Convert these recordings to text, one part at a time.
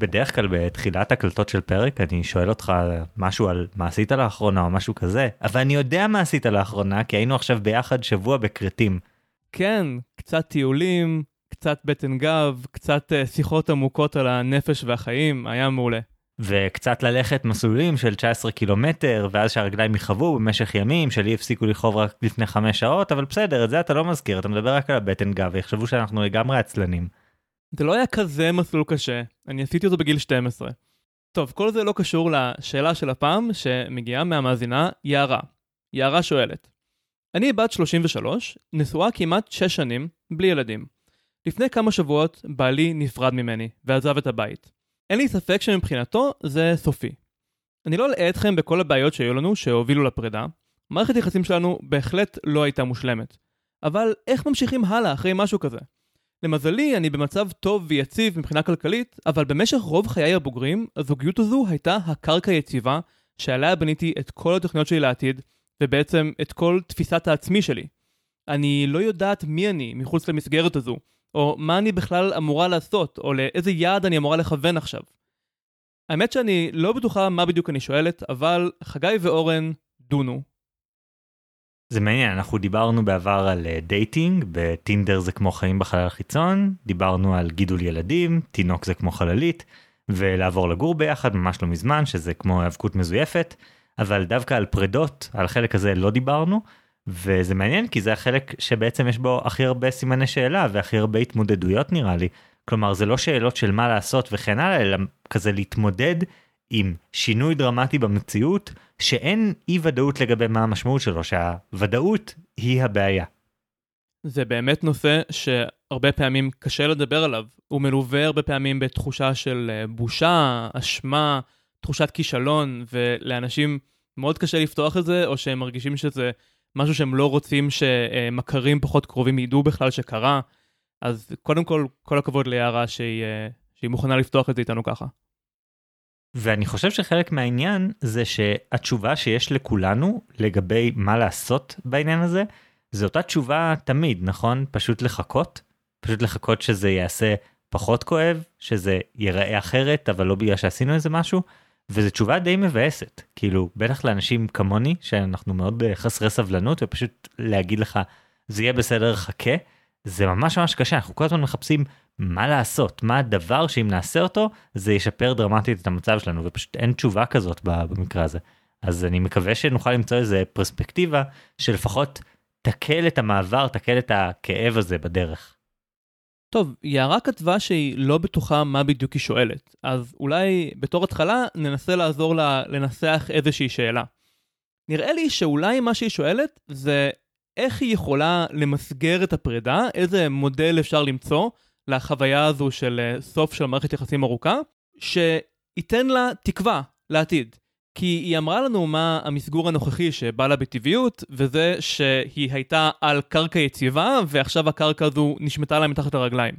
בדרך כלל בתחילת הקלטות של פרק אני שואל אותך משהו על מה עשית לאחרונה או משהו כזה, אבל אני יודע מה עשית לאחרונה כי היינו עכשיו ביחד שבוע בכרתים. כן, קצת טיולים, קצת בטן גב, קצת uh, שיחות עמוקות על הנפש והחיים, היה מעולה. וקצת ללכת מסלולים של 19 קילומטר ואז שהרגליים יכאבו במשך ימים שלי הפסיקו לכאוב רק לפני 5 שעות אבל בסדר את זה אתה לא מזכיר אתה מדבר רק על הבטן גב ויחשבו שאנחנו לגמרי עצלנים. זה לא היה כזה מסלול קשה, אני עשיתי אותו בגיל 12. טוב, כל זה לא קשור לשאלה של הפעם שמגיעה מהמאזינה יערה. יערה שואלת, אני בת 33, נשואה כמעט 6 שנים, בלי ילדים. לפני כמה שבועות בעלי נפרד ממני ועזב את הבית. אין לי ספק שמבחינתו זה סופי. אני לא אלאה אתכם בכל הבעיות שהיו לנו שהובילו לפרידה. מערכת יחסים שלנו בהחלט לא הייתה מושלמת. אבל איך ממשיכים הלאה אחרי משהו כזה? למזלי, אני במצב טוב ויציב מבחינה כלכלית, אבל במשך רוב חיי הבוגרים, הזוגיות הזו הייתה הקרקע יציבה, שעליה בניתי את כל התוכניות שלי לעתיד, ובעצם את כל תפיסת העצמי שלי. אני לא יודעת מי אני מחוץ למסגרת הזו, או מה אני בכלל אמורה לעשות, או לאיזה יעד אני אמורה לכוון עכשיו. האמת שאני לא בטוחה מה בדיוק אני שואלת, אבל חגי ואורן, דונו. זה מעניין, אנחנו דיברנו בעבר על אה, dating, בטינדר זה כמו חיים בחלל החיצון, דיברנו על גידול ילדים, תינוק זה כמו חללית, ולעבור לגור ביחד ממש לא מזמן, שזה כמו היאבקות מזויפת, אבל דווקא על פרדות, על החלק הזה לא דיברנו, וזה מעניין כי זה החלק שבעצם יש בו הכי הרבה סימני שאלה והכי הרבה התמודדויות נראה לי. כלומר זה לא שאלות של מה לעשות וכן הלאה, אלא כזה להתמודד עם שינוי דרמטי במציאות שאין אי ודאות לגבי מה המשמעות שלו, שהוודאות היא הבעיה. זה באמת נושא שהרבה פעמים קשה לדבר עליו. הוא מלווה הרבה פעמים בתחושה של אה, בושה, אשמה, תחושת כישלון, ולאנשים מאוד קשה לפתוח את זה, או שהם מרגישים שזה משהו שהם לא רוצים שמכרים פחות קרובים ידעו בכלל שקרה. אז קודם כל, כל הכבוד ליערה שהיא, אה, שהיא מוכנה לפתוח את זה איתנו ככה. ואני חושב שחלק מהעניין זה שהתשובה שיש לכולנו לגבי מה לעשות בעניין הזה, זה אותה תשובה תמיד, נכון? פשוט לחכות? פשוט לחכות שזה יעשה פחות כואב, שזה ייראה אחרת, אבל לא בגלל שעשינו איזה משהו, וזו תשובה די מבאסת, כאילו, בטח לאנשים כמוני, שאנחנו מאוד אה, חסרי סבלנות, ופשוט להגיד לך, זה יהיה בסדר, חכה, זה ממש ממש קשה, אנחנו כל הזמן מחפשים מה לעשות, מה הדבר שאם נעשה אותו, זה ישפר דרמטית את המצב שלנו, ופשוט אין תשובה כזאת במקרה הזה. אז אני מקווה שנוכל למצוא איזה פרספקטיבה שלפחות תקל את המעבר, תקל את הכאב הזה בדרך. טוב, יערה כתבה שהיא לא בטוחה מה בדיוק היא שואלת, אז אולי בתור התחלה ננסה לעזור לה לנסח איזושהי שאלה. נראה לי שאולי מה שהיא שואלת זה איך היא יכולה למסגר את הפרידה, איזה מודל אפשר למצוא לחוויה הזו של אה, סוף של מערכת יחסים ארוכה, שייתן לה תקווה לעתיד. כי היא אמרה לנו מה המסגור הנוכחי שבא לה בטבעיות, וזה שהיא הייתה על קרקע יציבה, ועכשיו הקרקע הזו נשמטה לה מתחת לרגליים.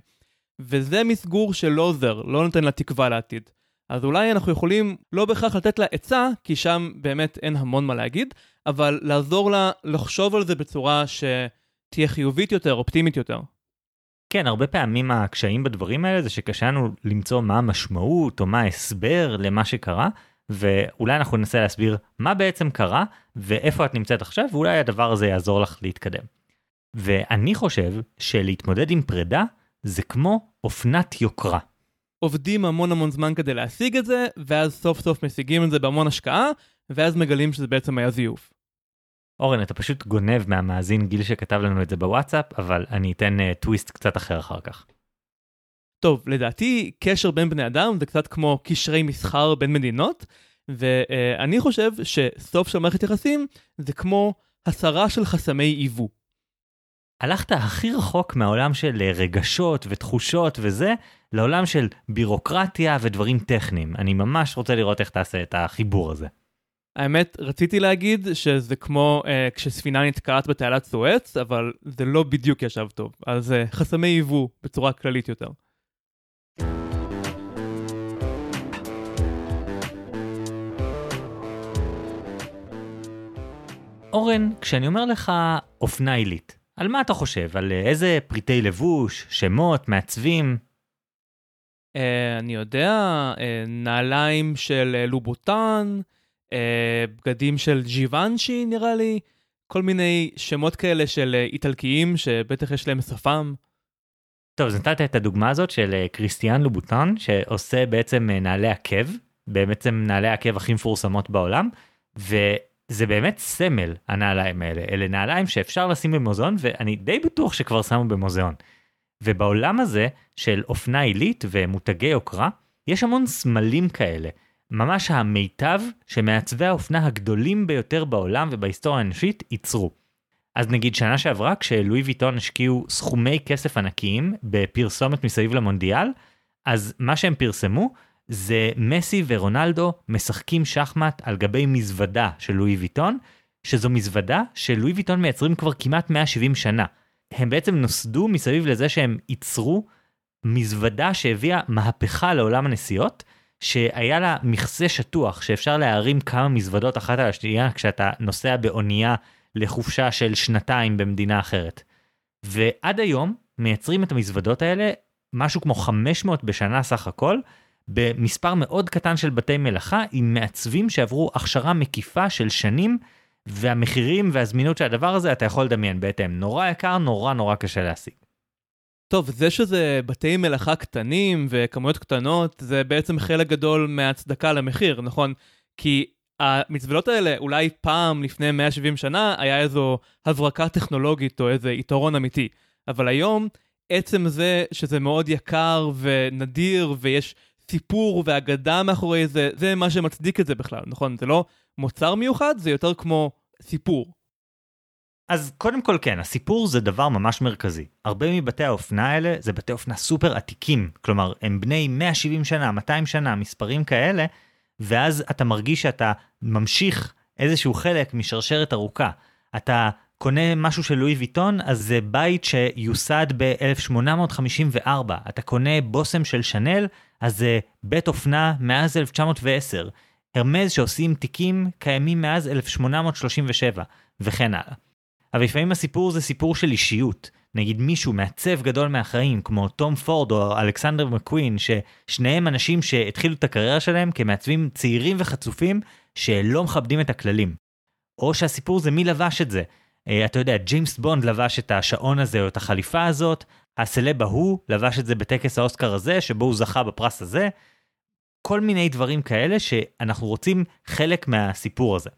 וזה מסגור שלא עוזר, לא נותן לה תקווה לעתיד. אז אולי אנחנו יכולים לא בהכרח לתת לה עצה, כי שם באמת אין המון מה להגיד, אבל לעזור לה לחשוב על זה בצורה שתהיה חיובית יותר, אופטימית יותר. כן, הרבה פעמים הקשיים בדברים האלה זה שקשה לנו למצוא מה המשמעות או מה ההסבר למה שקרה, ואולי אנחנו ננסה להסביר מה בעצם קרה ואיפה את נמצאת עכשיו, ואולי הדבר הזה יעזור לך להתקדם. ואני חושב שלהתמודד עם פרידה זה כמו אופנת יוקרה. עובדים המון המון זמן כדי להשיג את זה, ואז סוף סוף משיגים את זה בהמון השקעה, ואז מגלים שזה בעצם היה זיוף. אורן, אתה פשוט גונב מהמאזין גיל שכתב לנו את זה בוואטסאפ, אבל אני אתן uh, טוויסט קצת אחר אחר כך. טוב, לדעתי קשר בין בני אדם זה קצת כמו קשרי מסחר בין מדינות, ואני uh, חושב שסוף של מערכת יחסים זה כמו הסרה של חסמי ייבוא. הלכת הכי רחוק מהעולם של אה, רגשות ותחושות וזה, לעולם של בירוקרטיה ודברים טכניים. אני ממש רוצה לראות איך תעשה את החיבור הזה. האמת, רציתי להגיד שזה כמו אה, כשספינה נתקעת בתעלת סואץ, אבל זה לא בדיוק ישב טוב. אז אה, חסמי ייבוא בצורה כללית יותר. אורן, כשאני אומר לך אופנה עילית, על מה אתה חושב? על איזה פריטי לבוש, שמות, מעצבים? אה, אני יודע, אה, נעליים של אה, לובוטן, אה, בגדים של ג'יוונשי נראה לי, כל מיני שמות כאלה של אה, איטלקיים שבטח יש להם שפם. טוב, אז נתת את הדוגמה הזאת של אה, קריסטיאן לובוטן, שעושה בעצם אה, נעלי עקב, בעצם נעלי העקב הכי מפורסמות בעולם, וזה באמת סמל, הנעליים האלה. אלה נעליים שאפשר לשים במוזיאון, ואני די בטוח שכבר שמו במוזיאון. ובעולם הזה של אופנה עילית ומותגי יוקרה, יש המון סמלים כאלה. ממש המיטב שמעצבי האופנה הגדולים ביותר בעולם ובהיסטוריה האנושית ייצרו. אז נגיד שנה שעברה כשלואי ויטון השקיעו סכומי כסף ענקיים בפרסומת מסביב למונדיאל, אז מה שהם פרסמו זה מסי ורונלדו משחקים שחמט על גבי מזוודה של לואי ויטון, שזו מזוודה שלואי ויטון מייצרים כבר כמעט 170 שנה. הם בעצם נוסדו מסביב לזה שהם ייצרו מזוודה שהביאה מהפכה לעולם הנסיעות, שהיה לה מכסה שטוח שאפשר להרים כמה מזוודות אחת על השנייה כשאתה נוסע באונייה לחופשה של שנתיים במדינה אחרת. ועד היום מייצרים את המזוודות האלה משהו כמו 500 בשנה סך הכל, במספר מאוד קטן של בתי מלאכה עם מעצבים שעברו הכשרה מקיפה של שנים, והמחירים והזמינות של הדבר הזה אתה יכול לדמיין בהתאם. נורא יקר, נורא נורא קשה להשיג. טוב, זה שזה בתי מלאכה קטנים וכמויות קטנות, זה בעצם חלק גדול מהצדקה למחיר, נכון? כי המזוודות האלה, אולי פעם לפני 170 שנה, היה איזו הברקה טכנולוגית או איזה יתרון אמיתי. אבל היום, עצם זה שזה מאוד יקר ונדיר ויש סיפור ואגדה מאחורי זה, זה מה שמצדיק את זה בכלל, נכון? זה לא מוצר מיוחד, זה יותר כמו סיפור. אז קודם כל כן, הסיפור זה דבר ממש מרכזי. הרבה מבתי האופנה האלה זה בתי אופנה סופר עתיקים, כלומר הם בני 170 שנה, 200 שנה, מספרים כאלה, ואז אתה מרגיש שאתה ממשיך איזשהו חלק משרשרת ארוכה. אתה קונה משהו של לואי ויטון, אז זה בית שיוסד ב-1854. אתה קונה בושם של שנל, אז זה בית אופנה מאז 1910. הרמז שעושים תיקים קיימים מאז 1837, וכן הלאה. אבל לפעמים הסיפור זה סיפור של אישיות. נגיד מישהו מעצב גדול מהחיים, כמו תום פורד או אלכסנדר מקווין, ששניהם אנשים שהתחילו את הקריירה שלהם כמעצבים צעירים וחצופים שלא מכבדים את הכללים. או שהסיפור זה מי לבש את זה. אה, אתה יודע, ג'יימס בונד לבש את השעון הזה או את החליפה הזאת, הסלב ההוא לבש את זה בטקס האוסקר הזה, שבו הוא זכה בפרס הזה. כל מיני דברים כאלה שאנחנו רוצים חלק מהסיפור הזה.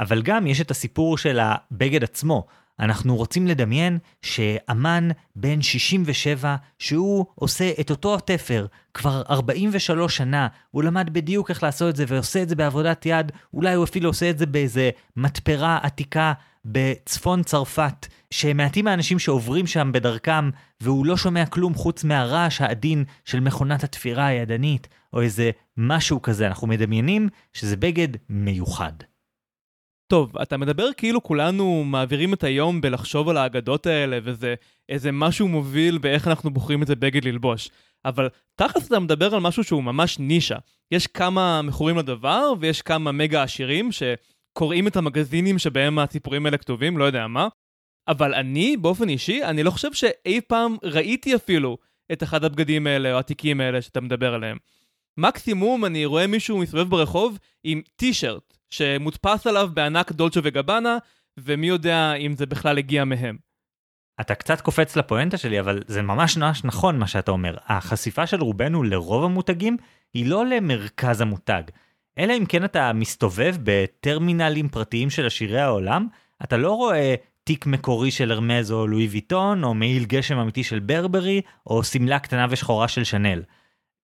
אבל גם יש את הסיפור של הבגד עצמו. אנחנו רוצים לדמיין שאמן בן 67, שהוא עושה את אותו התפר כבר 43 שנה, הוא למד בדיוק איך לעשות את זה ועושה את זה בעבודת יד, אולי הוא אפילו עושה את זה באיזה מתפרה עתיקה בצפון צרפת, שמעטים האנשים שעוברים שם בדרכם, והוא לא שומע כלום חוץ מהרעש העדין של מכונת התפירה הידנית, או איזה משהו כזה, אנחנו מדמיינים שזה בגד מיוחד. טוב, אתה מדבר כאילו כולנו מעבירים את היום בלחשוב על האגדות האלה, וזה איזה משהו מוביל באיך אנחנו בוחרים איזה בגד ללבוש. אבל תכלס אתה מדבר על משהו שהוא ממש נישה. יש כמה מכורים לדבר, ויש כמה מגה עשירים שקוראים את המגזינים שבהם הסיפורים האלה כתובים, לא יודע מה. אבל אני, באופן אישי, אני לא חושב שאי פעם ראיתי אפילו את אחד הבגדים האלה או התיקים האלה שאתה מדבר עליהם. מקסימום אני רואה מישהו מסתובב ברחוב עם טישרט שמודפס עליו בענק דולצ'ו וגבנה, ומי יודע אם זה בכלל הגיע מהם. אתה קצת קופץ לפואנטה שלי, אבל זה ממש ממש נכון מה שאתה אומר. החשיפה של רובנו לרוב המותגים היא לא למרכז המותג. אלא אם כן אתה מסתובב בטרמינלים פרטיים של עשירי העולם, אתה לא רואה תיק מקורי של הרמז או לואי ויטון, או מעיל גשם אמיתי של ברברי, או שמלה קטנה ושחורה של שנל.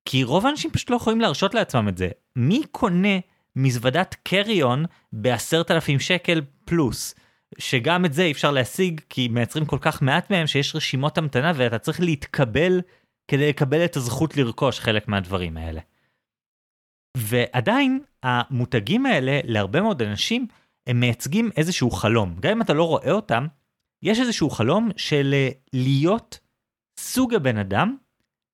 כי רוב האנשים פשוט לא יכולים להרשות לעצמם את זה. מי קונה מזוודת קריון בעשרת אלפים שקל פלוס. שגם את זה אי אפשר להשיג כי מייצרים כל כך מעט מהם שיש רשימות המתנה ואתה צריך להתקבל כדי לקבל את הזכות לרכוש חלק מהדברים האלה. ועדיין המותגים האלה להרבה מאוד אנשים הם מייצגים איזשהו חלום גם אם אתה לא רואה אותם יש איזשהו חלום של אה, להיות סוג הבן אדם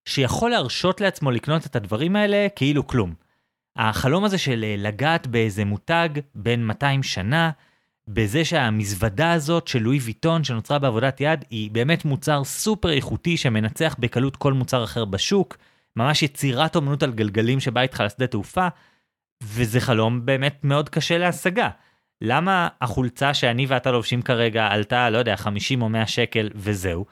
שיכול להרשות לעצמו לקנות את הדברים האלה כאילו כלום. החלום הזה של אה, לגעת באיזה מותג בין 200 שנה, בזה שהמזוודה הזאת של לואי ויטון שנוצרה בעבודת יד היא באמת מוצר סופר איכותי שמנצח בקלות כל מוצר אחר בשוק, ממש יצירת אומנות על גלגלים שבאה איתך לשדה תעופה, וזה חלום באמת מאוד קשה להשגה. למה החולצה שאני ואתה לובשים כרגע עלתה, לא יודע, 50 או 100 שקל וזהו?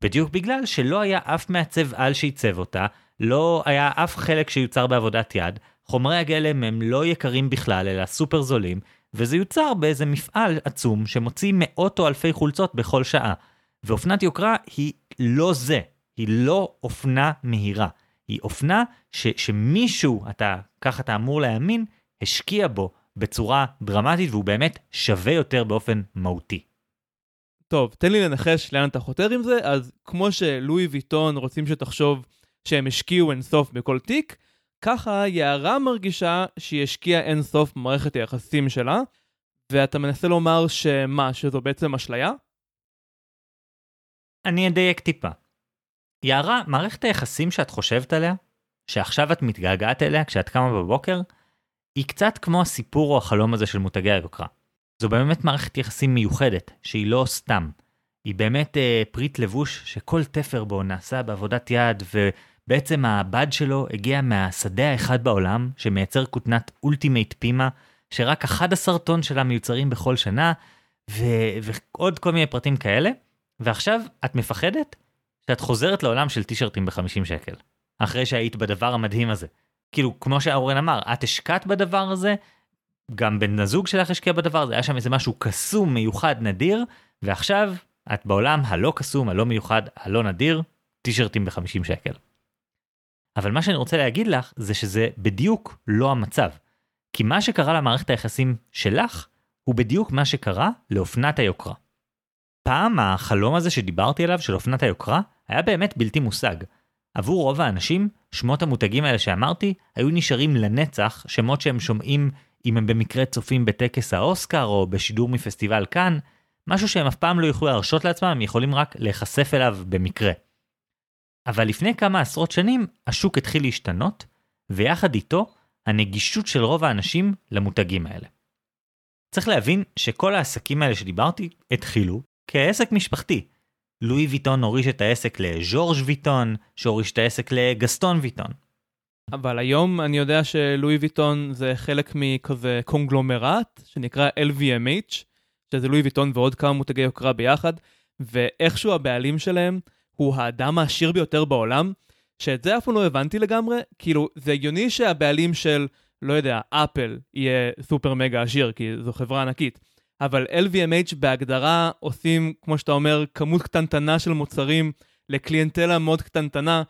בדיוק בגלל שלא היה אף מעצב על שעיצב אותה, לא היה אף חלק שיוצר בעבודת יד, חומרי הגלם הם לא יקרים בכלל, אלא סופר זולים, וזה יוצר באיזה מפעל עצום שמוציא מאות או אלפי חולצות בכל שעה. ואופנת יוקרה היא לא זה, היא לא אופנה מהירה. היא אופנה ש, שמישהו, אתה, ככה אתה אמור להאמין, השקיע בו בצורה דרמטית והוא באמת שווה יותר באופן מהותי. טוב, תן לי לנחש לאן אתה חותר עם זה, אז כמו שלואי ויטון רוצים שתחשוב שהם השקיעו אינסוף בכל תיק, ככה יערה מרגישה שהיא השקיעה אינסוף במערכת היחסים שלה, ואתה מנסה לומר שמה, שזו בעצם אשליה? אני אדייק טיפה. יערה, מערכת היחסים שאת חושבת עליה, שעכשיו את מתגעגעת אליה כשאת קמה בבוקר, היא קצת כמו הסיפור או החלום הזה של מותגי היוקרה. זו באמת מערכת יחסים מיוחדת, שהיא לא סתם. היא באמת אה, פריט לבוש שכל תפר בו נעשה בעבודת יד, ובעצם הבד שלו הגיע מהשדה האחד בעולם, שמייצר כותנת ultimate פימה, שרק 11 טון שלה מיוצרים בכל שנה, ו- ועוד כל מיני פרטים כאלה. ועכשיו את מפחדת שאת חוזרת לעולם של טישרטים ב-50 שקל, אחרי שהיית בדבר המדהים הזה. כאילו, כמו שאורן אמר, את השקעת בדבר הזה, גם בן הזוג שלך השקיע בדבר הזה, היה שם איזה משהו קסום, מיוחד, נדיר, ועכשיו את בעולם הלא קסום, הלא מיוחד, הלא נדיר, טישרטים ב-50 שקל. אבל מה שאני רוצה להגיד לך, זה שזה בדיוק לא המצב. כי מה שקרה למערכת היחסים שלך, הוא בדיוק מה שקרה לאופנת היוקרה. פעם החלום הזה שדיברתי עליו של אופנת היוקרה היה באמת בלתי מושג. עבור רוב האנשים, שמות המותגים האלה שאמרתי היו נשארים לנצח שמות שהם שומעים אם הם במקרה צופים בטקס האוסקר או בשידור מפסטיבל כאן, משהו שהם אף פעם לא יוכלו להרשות לעצמם, הם יכולים רק להיחשף אליו במקרה. אבל לפני כמה עשרות שנים השוק התחיל להשתנות, ויחד איתו הנגישות של רוב האנשים למותגים האלה. צריך להבין שכל העסקים האלה שדיברתי התחילו כעסק משפחתי. לואי ויטון הוריש את העסק לז'ורג' ויטון, שהוריש את העסק לגסטון ויטון. אבל היום אני יודע שלואי ויטון זה חלק מכזה קונגלומרט שנקרא LVMH, שזה לואי ויטון ועוד כמה מותגי יוקרה ביחד, ואיכשהו הבעלים שלהם הוא האדם העשיר ביותר בעולם, שאת זה אף פעם לא הבנתי לגמרי, כאילו זה הגיוני שהבעלים של, לא יודע, אפל יהיה סופר מגה עשיר, כי זו חברה ענקית. אבל LVMH בהגדרה עושים, כמו שאתה אומר, כמות קטנטנה של מוצרים לקליינטלה מאוד קטנטנה.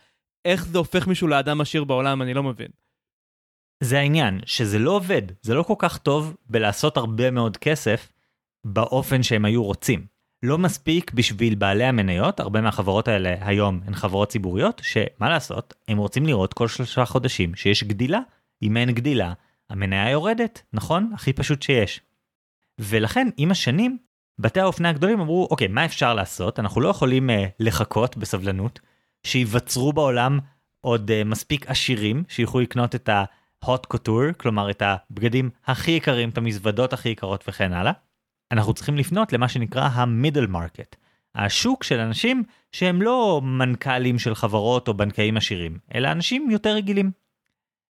איך זה הופך מישהו לאדם עשיר בעולם, אני לא מבין. זה העניין, שזה לא עובד, זה לא כל כך טוב בלעשות הרבה מאוד כסף באופן שהם היו רוצים. לא מספיק בשביל בעלי המניות, הרבה מהחברות האלה היום הן חברות ציבוריות, שמה לעשות, הם רוצים לראות כל שלושה חודשים שיש גדילה. אם אין גדילה, המניה יורדת, נכון? הכי פשוט שיש. ולכן עם השנים בתי האופנה הגדולים אמרו אוקיי מה אפשר לעשות אנחנו לא יכולים uh, לחכות בסבלנות שייווצרו בעולם עוד uh, מספיק עשירים שיוכלו לקנות את ה-hot couture כלומר את הבגדים הכי יקרים את המזוודות הכי יקרות וכן הלאה. אנחנו צריכים לפנות למה שנקרא ה-middle market השוק של אנשים שהם לא מנכ"לים של חברות או בנקאים עשירים אלא אנשים יותר רגילים.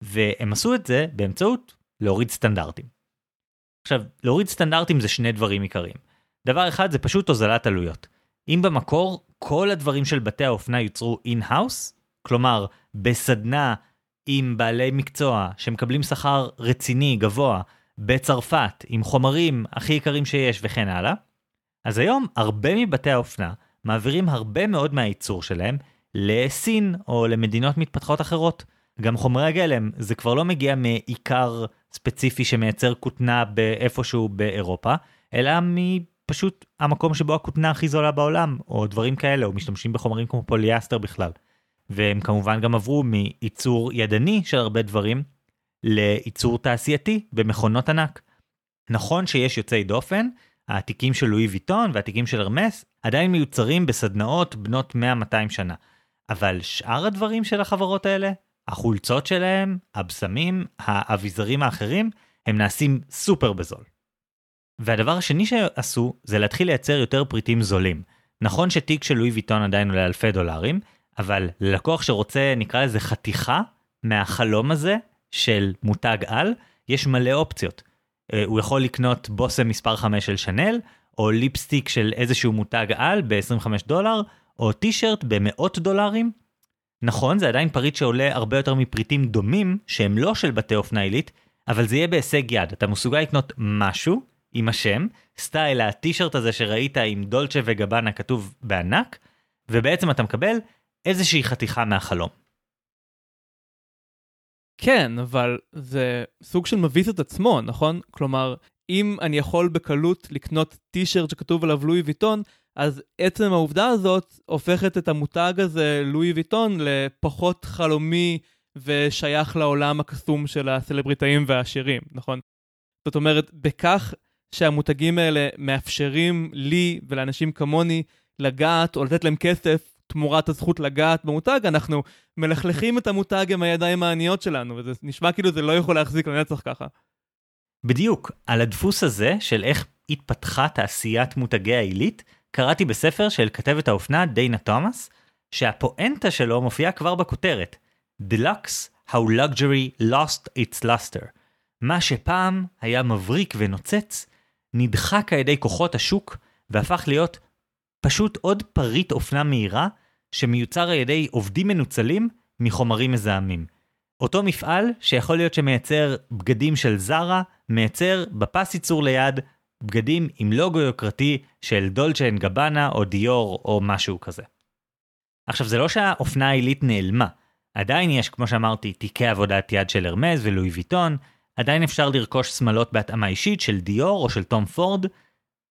והם עשו את זה באמצעות להוריד סטנדרטים. עכשיו, להוריד סטנדרטים זה שני דברים עיקריים. דבר אחד זה פשוט הוזלת עלויות. אם במקור כל הדברים של בתי האופנה יוצרו in-house, כלומר בסדנה עם בעלי מקצוע שמקבלים שכר רציני, גבוה, בצרפת, עם חומרים הכי יקרים שיש וכן הלאה, אז היום הרבה מבתי האופנה מעבירים הרבה מאוד מהייצור שלהם לסין או למדינות מתפתחות אחרות. גם חומרי הגלם זה כבר לא מגיע מאיכר ספציפי שמייצר כותנה באיפשהו באירופה, אלא מפשוט המקום שבו הכותנה הכי זולה בעולם, או דברים כאלה, או משתמשים בחומרים כמו פוליאסטר בכלל. והם כמובן גם עברו מייצור ידני של הרבה דברים, לייצור תעשייתי במכונות ענק. נכון שיש יוצאי דופן, התיקים של לואי ויטון והתיקים של הרמס עדיין מיוצרים בסדנאות בנות 100-200 שנה. אבל שאר הדברים של החברות האלה החולצות שלהם, הבשמים, האביזרים האחרים, הם נעשים סופר בזול. והדבר השני שעשו זה להתחיל לייצר יותר פריטים זולים. נכון שתיק של לואי ויטון עדיין עולה אלפי דולרים, אבל ללקוח שרוצה, נקרא לזה חתיכה מהחלום הזה של מותג על, יש מלא אופציות. אה, הוא יכול לקנות בושם מספר 5 של שנל, או ליפסטיק של איזשהו מותג על ב-25 דולר, או טישרט במאות דולרים. נכון, זה עדיין פריט שעולה הרבה יותר מפריטים דומים, שהם לא של בתי אופנה עילית, אבל זה יהיה בהישג יד. אתה מסוגל לקנות משהו עם השם, סטייל הטישרט הזה שראית עם דולצ'ה וגבנה כתוב בענק, ובעצם אתה מקבל איזושהי חתיכה מהחלום. כן, אבל זה סוג של מביס את עצמו, נכון? כלומר, אם אני יכול בקלות לקנות טישרט שכתוב עליו לואי ויטון, אז עצם העובדה הזאת הופכת את המותג הזה, לואי ויטון, לפחות חלומי ושייך לעולם הקסום של הסלבריטאים והעשירים, נכון? זאת אומרת, בכך שהמותגים האלה מאפשרים לי ולאנשים כמוני לגעת או לתת להם כסף תמורת הזכות לגעת במותג, אנחנו מלכלכים את המותג עם הידיים העניות שלנו, וזה נשמע כאילו זה לא יכול להחזיק לנצח ככה. בדיוק, על הדפוס הזה של איך התפתחה תעשיית מותגי העילית, קראתי בספר של כתבת האופנה דיינה תומאס, שהפואנטה שלו מופיעה כבר בכותרת, Deluxe, How Luxury Lost Its Luster. מה שפעם היה מבריק ונוצץ, נדחק על ידי כוחות השוק והפך להיות פשוט עוד פריט אופנה מהירה שמיוצר על ידי עובדים מנוצלים מחומרים מזהמים. אותו מפעל שיכול להיות שמייצר בגדים של זרה, מייצר בפס ייצור ליד בגדים עם לוגו יוקרתי של דולצ'ה אנד גבנה או דיור או משהו כזה. עכשיו זה לא שהאופנה העילית נעלמה, עדיין יש כמו שאמרתי תיקי עבודת יד של הרמס ולואי ויטון, עדיין אפשר לרכוש שמלות בהתאמה אישית של דיור או של תום פורד,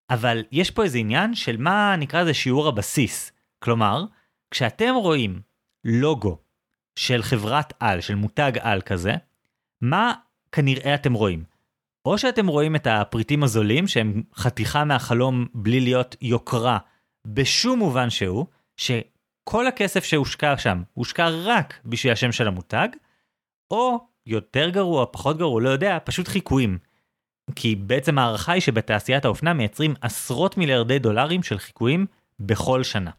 אבל יש פה איזה עניין של מה נקרא לזה שיעור הבסיס. כלומר, כשאתם רואים לוגו של חברת על, של מותג על כזה, מה כנראה אתם רואים? או שאתם רואים את הפריטים הזולים שהם חתיכה מהחלום בלי להיות יוקרה בשום מובן שהוא, שכל הכסף שהושקע שם הושקע רק בשביל השם של המותג, או יותר גרוע, פחות גרוע, לא יודע, פשוט חיקויים. כי בעצם ההערכה היא שבתעשיית האופנה מייצרים עשרות מיליארדי דולרים של חיקויים בכל שנה.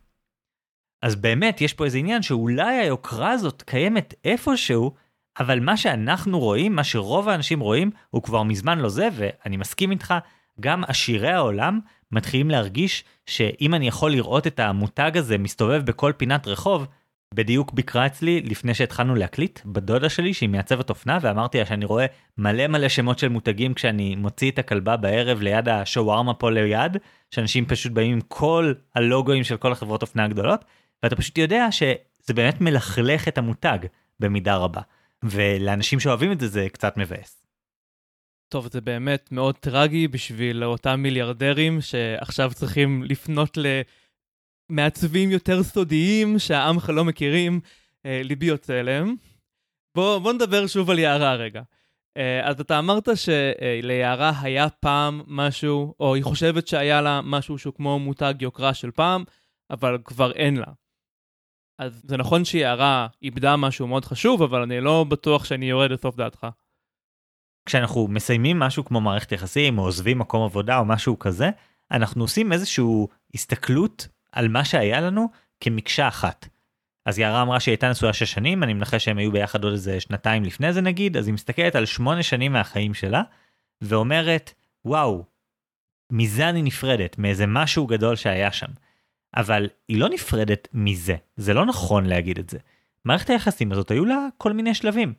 אז באמת יש פה איזה עניין שאולי היוקרה הזאת קיימת איפשהו, אבל מה שאנחנו רואים, מה שרוב האנשים רואים, הוא כבר מזמן לא זה, ואני מסכים איתך, גם עשירי העולם מתחילים להרגיש שאם אני יכול לראות את המותג הזה מסתובב בכל פינת רחוב, בדיוק ביקרה אצלי לפני שהתחלנו להקליט, בדודה שלי שהיא מעצבת אופנה, ואמרתי לה שאני רואה מלא מלא שמות של מותגים כשאני מוציא את הכלבה בערב ליד השווארמה פה ליד, שאנשים פשוט באים עם כל הלוגוים של כל החברות אופנה הגדולות, ואתה פשוט יודע שזה באמת מלכלך את המותג במידה רבה. ולאנשים שאוהבים את זה זה קצת מבאס. טוב, זה באמת מאוד טרגי בשביל אותם מיליארדרים שעכשיו צריכים לפנות למעצבים יותר סודיים שהעמך לא מכירים, אה, ליבי יוצא אליהם. בוא, בוא נדבר שוב על יערה רגע. אה, אז אתה אמרת שליערה היה פעם משהו, או היא חושבת שהיה לה משהו שהוא כמו מותג יוקרה של פעם, אבל כבר אין לה. אז זה נכון שיערה איבדה משהו מאוד חשוב, אבל אני לא בטוח שאני יורד לסוף דעתך. כשאנחנו מסיימים משהו כמו מערכת יחסים, או עוזבים מקום עבודה או משהו כזה, אנחנו עושים איזושהי הסתכלות על מה שהיה לנו כמקשה אחת. אז יערה אמרה שהיא הייתה נשואה שש שנים, אני מנחש שהם היו ביחד עוד איזה שנתיים לפני זה נגיד, אז היא מסתכלת על שמונה שנים מהחיים שלה, ואומרת, וואו, מזה אני נפרדת, מאיזה משהו גדול שהיה שם. אבל היא לא נפרדת מזה, זה לא נכון להגיד את זה. מערכת היחסים הזאת היו לה כל מיני שלבים.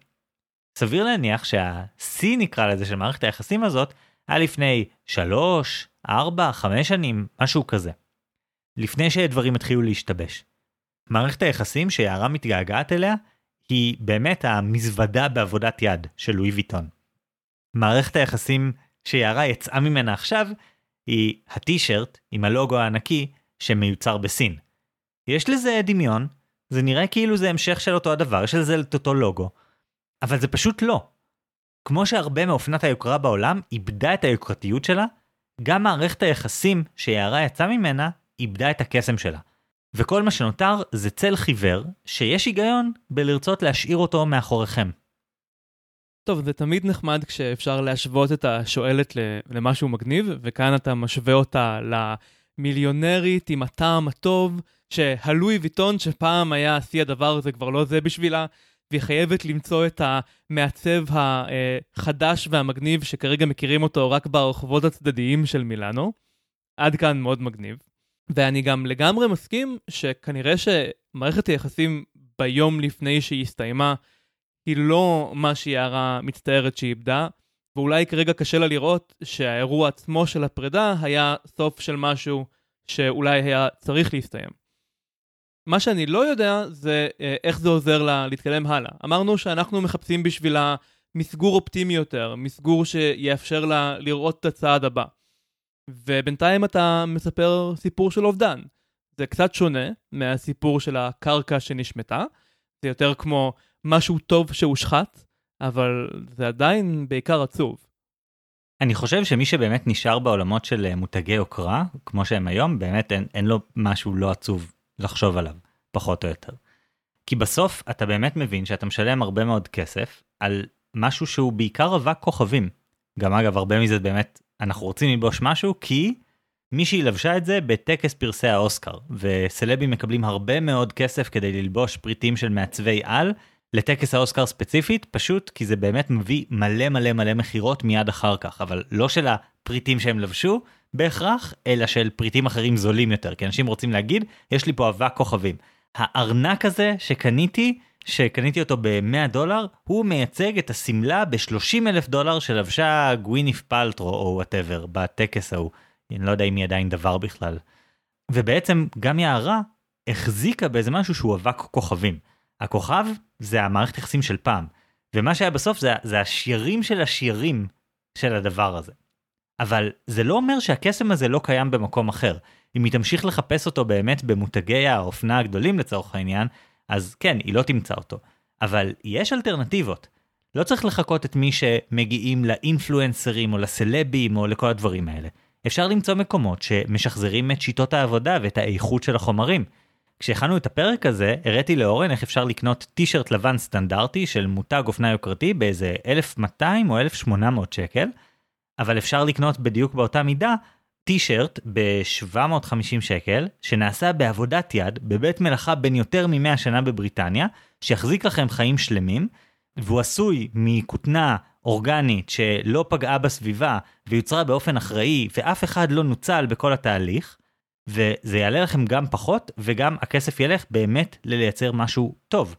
סביר להניח שהשיא נקרא לזה של מערכת היחסים הזאת היה לפני 3, 4, 5 שנים, משהו כזה. לפני שדברים התחילו להשתבש. מערכת היחסים שיערה מתגעגעת אליה היא באמת המזוודה בעבודת יד של לואי ויטון. מערכת היחסים שיערה יצאה ממנה עכשיו היא הטישרט עם הלוגו הענקי שמיוצר בסין. יש לזה דמיון, זה נראה כאילו זה המשך של אותו הדבר, יש לזה את אותו לוגו, אבל זה פשוט לא. כמו שהרבה מאופנת היוקרה בעולם איבדה את היוקרתיות שלה, גם מערכת היחסים שיערה יצאה ממנה איבדה את הקסם שלה. וכל מה שנותר זה צל חיוור, שיש היגיון בלרצות להשאיר אותו מאחוריכם. טוב, זה תמיד נחמד כשאפשר להשוות את השואלת למשהו מגניב, וכאן אתה משווה אותה מיליונרית עם הטעם הטוב, שהלואי ויטון שפעם היה שיא הדבר הזה כבר לא זה בשבילה, והיא חייבת למצוא את המעצב החדש והמגניב שכרגע מכירים אותו רק ברחובות הצדדיים של מילאנו. עד כאן מאוד מגניב. ואני גם לגמרי מסכים שכנראה שמערכת היחסים ביום לפני שהיא הסתיימה היא לא מה שיערה מצטערת שהיא איבדה, ואולי כרגע קשה לה לראות שהאירוע עצמו של הפרידה היה סוף של משהו שאולי היה צריך להסתיים. מה שאני לא יודע זה אה, איך זה עוזר לה להתקדם הלאה. אמרנו שאנחנו מחפשים בשבילה מסגור אופטימי יותר, מסגור שיאפשר לה לראות את הצעד הבא. ובינתיים אתה מספר סיפור של אובדן. זה קצת שונה מהסיפור של הקרקע שנשמטה, זה יותר כמו משהו טוב שהושחת, אבל זה עדיין בעיקר עצוב. אני חושב שמי שבאמת נשאר בעולמות של אה, מותגי יוקרה, כמו שהם היום, באמת אין, אין לו משהו לא עצוב לחשוב עליו, פחות או יותר. כי בסוף אתה באמת מבין שאתה משלם הרבה מאוד כסף על משהו שהוא בעיקר אבק כוכבים. גם אגב, הרבה מזה באמת, אנחנו רוצים ללבוש משהו כי מישהי לבשה את זה בטקס פרסי האוסקר, וסלבים מקבלים הרבה מאוד כסף כדי ללבוש פריטים של מעצבי על, לטקס האוסקר ספציפית, פשוט כי זה באמת מביא מלא מלא מלא מכירות מיד אחר כך, אבל לא של הפריטים שהם לבשו בהכרח, אלא של פריטים אחרים זולים יותר, כי אנשים רוצים להגיד, יש לי פה אבק כוכבים. הארנק הזה שקניתי, שקניתי אותו ב-100 דולר, הוא מייצג את השמלה ב-30 אלף דולר שלבשה גווינת' פאלטרו או whatever בטקס ההוא. אני לא יודע אם היא עדיין דבר בכלל. ובעצם גם יערה החזיקה באיזה משהו שהוא אבק כוכבים. הכוכב זה המערכת יחסים של פעם, ומה שהיה בסוף זה, זה השירים של השירים של הדבר הזה. אבל זה לא אומר שהקסם הזה לא קיים במקום אחר. אם היא תמשיך לחפש אותו באמת במותגי האופנה הגדולים לצורך העניין, אז כן, היא לא תמצא אותו. אבל יש אלטרנטיבות. לא צריך לחכות את מי שמגיעים לאינפלואנסרים או לסלבים או לכל הדברים האלה. אפשר למצוא מקומות שמשחזרים את שיטות העבודה ואת האיכות של החומרים. כשהכנו את הפרק הזה, הראיתי לאורן איך אפשר לקנות טישרט לבן סטנדרטי של מותג אופנה יוקרתי באיזה 1200 או 1800 שקל, אבל אפשר לקנות בדיוק באותה מידה טישרט ב-750 שקל, שנעשה בעבודת יד בבית מלאכה בן יותר מ-100 שנה בבריטניה, שיחזיק לכם חיים שלמים, והוא עשוי מכותנה אורגנית שלא פגעה בסביבה ויוצרה באופן אחראי ואף אחד לא נוצל בכל התהליך, וזה יעלה לכם גם פחות וגם הכסף ילך באמת ללייצר משהו טוב.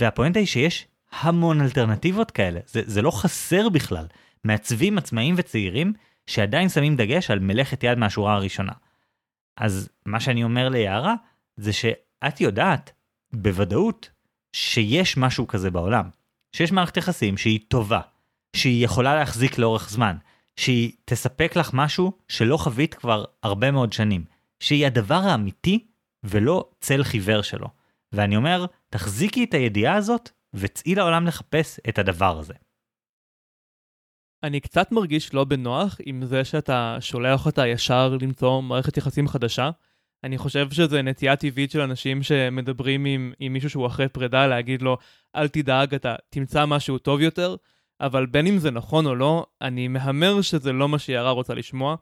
והפואנטה היא שיש המון אלטרנטיבות כאלה, זה, זה לא חסר בכלל. מעצבים עצמאים וצעירים שעדיין שמים דגש על מלאכת יד מהשורה הראשונה. אז מה שאני אומר ליערה זה שאת יודעת בוודאות שיש משהו כזה בעולם. שיש מערכת יחסים שהיא טובה, שהיא יכולה להחזיק לאורך זמן, שהיא תספק לך משהו שלא חווית כבר הרבה מאוד שנים, שהיא הדבר האמיתי ולא צל חיוור שלו. ואני אומר, תחזיקי את הידיעה הזאת וצאי לעולם לחפש את הדבר הזה. אני קצת מרגיש לא בנוח עם זה שאתה שולח אותה ישר למצוא מערכת יחסים חדשה. אני חושב שזה נטייה טבעית של אנשים שמדברים עם, עם מישהו שהוא אחרי פרידה, להגיד לו, אל תדאג, אתה תמצא משהו טוב יותר, אבל בין אם זה נכון או לא, אני מהמר שזה לא מה שיערה רוצה לשמוע.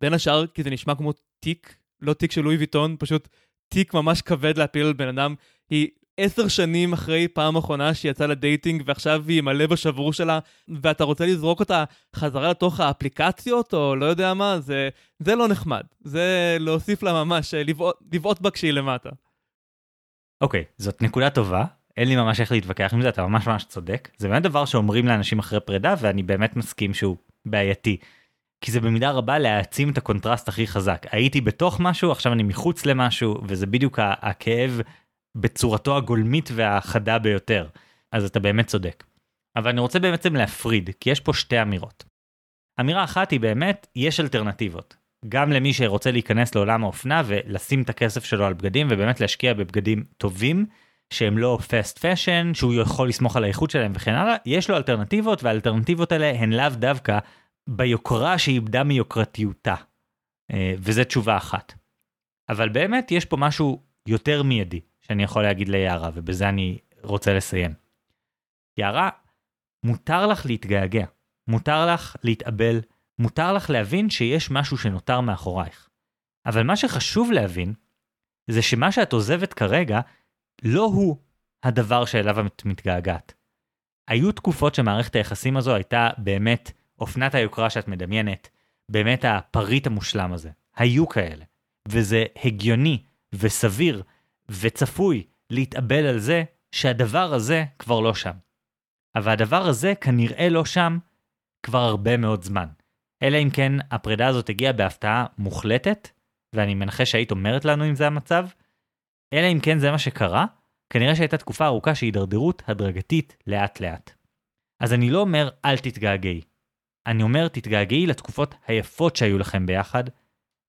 בין השאר כי זה נשמע כמו תיק, לא תיק של לואי ויטון, פשוט תיק ממש כבד להפיל על בן אדם. היא עשר שנים אחרי פעם אחרונה שהיא יצאה לדייטינג ועכשיו היא עם הלב השבור שלה ואתה רוצה לזרוק אותה חזרה לתוך האפליקציות או לא יודע מה, זה, זה לא נחמד. זה להוסיף לה ממש, אה, לבעוט, בה כשהיא למטה. אוקיי, okay, זאת נקודה טובה. אין לי ממש איך להתווכח עם זה, אתה ממש ממש צודק. זה באמת דבר שאומרים לאנשים אחרי פרידה ואני באמת מסכים שהוא בעייתי. כי זה במידה רבה להעצים את הקונטרסט הכי חזק. הייתי בתוך משהו, עכשיו אני מחוץ למשהו, וזה בדיוק הכאב בצורתו הגולמית והחדה ביותר. אז אתה באמת צודק. אבל אני רוצה בעצם להפריד, כי יש פה שתי אמירות. אמירה אחת היא באמת, יש אלטרנטיבות. גם למי שרוצה להיכנס לעולם האופנה ולשים את הכסף שלו על בגדים ובאמת להשקיע בבגדים טובים, שהם לא fast fashion, שהוא יכול לסמוך על האיכות שלהם וכן הלאה, יש לו אלטרנטיבות והאלטרנטיבות האלה הן לאו דווקא ביוקרה שאיבדה מיוקרתיותה. אה, וזה תשובה אחת. אבל באמת יש פה משהו יותר מיידי. שאני יכול להגיד ליערה, ובזה אני רוצה לסיים. יערה, מותר לך להתגעגע, מותר לך להתאבל, מותר לך להבין שיש משהו שנותר מאחורייך. אבל מה שחשוב להבין, זה שמה שאת עוזבת כרגע, לא הוא הדבר שאליו את מתגעגעת. היו תקופות שמערכת היחסים הזו הייתה באמת אופנת היוקרה שאת מדמיינת, באמת הפריט המושלם הזה. היו כאלה. וזה הגיוני וסביר וצפוי להתאבל על זה שהדבר הזה כבר לא שם. אבל הדבר הזה כנראה לא שם כבר הרבה מאוד זמן. אלא אם כן הפרידה הזאת הגיעה בהפתעה מוחלטת, ואני מנחש שהיית אומרת לנו אם זה המצב, אלא אם כן זה מה שקרה, כנראה שהייתה תקופה ארוכה של הידרדרות הדרגתית לאט לאט. אז אני לא אומר אל תתגעגעי. אני אומר תתגעגעי לתקופות היפות שהיו לכם ביחד,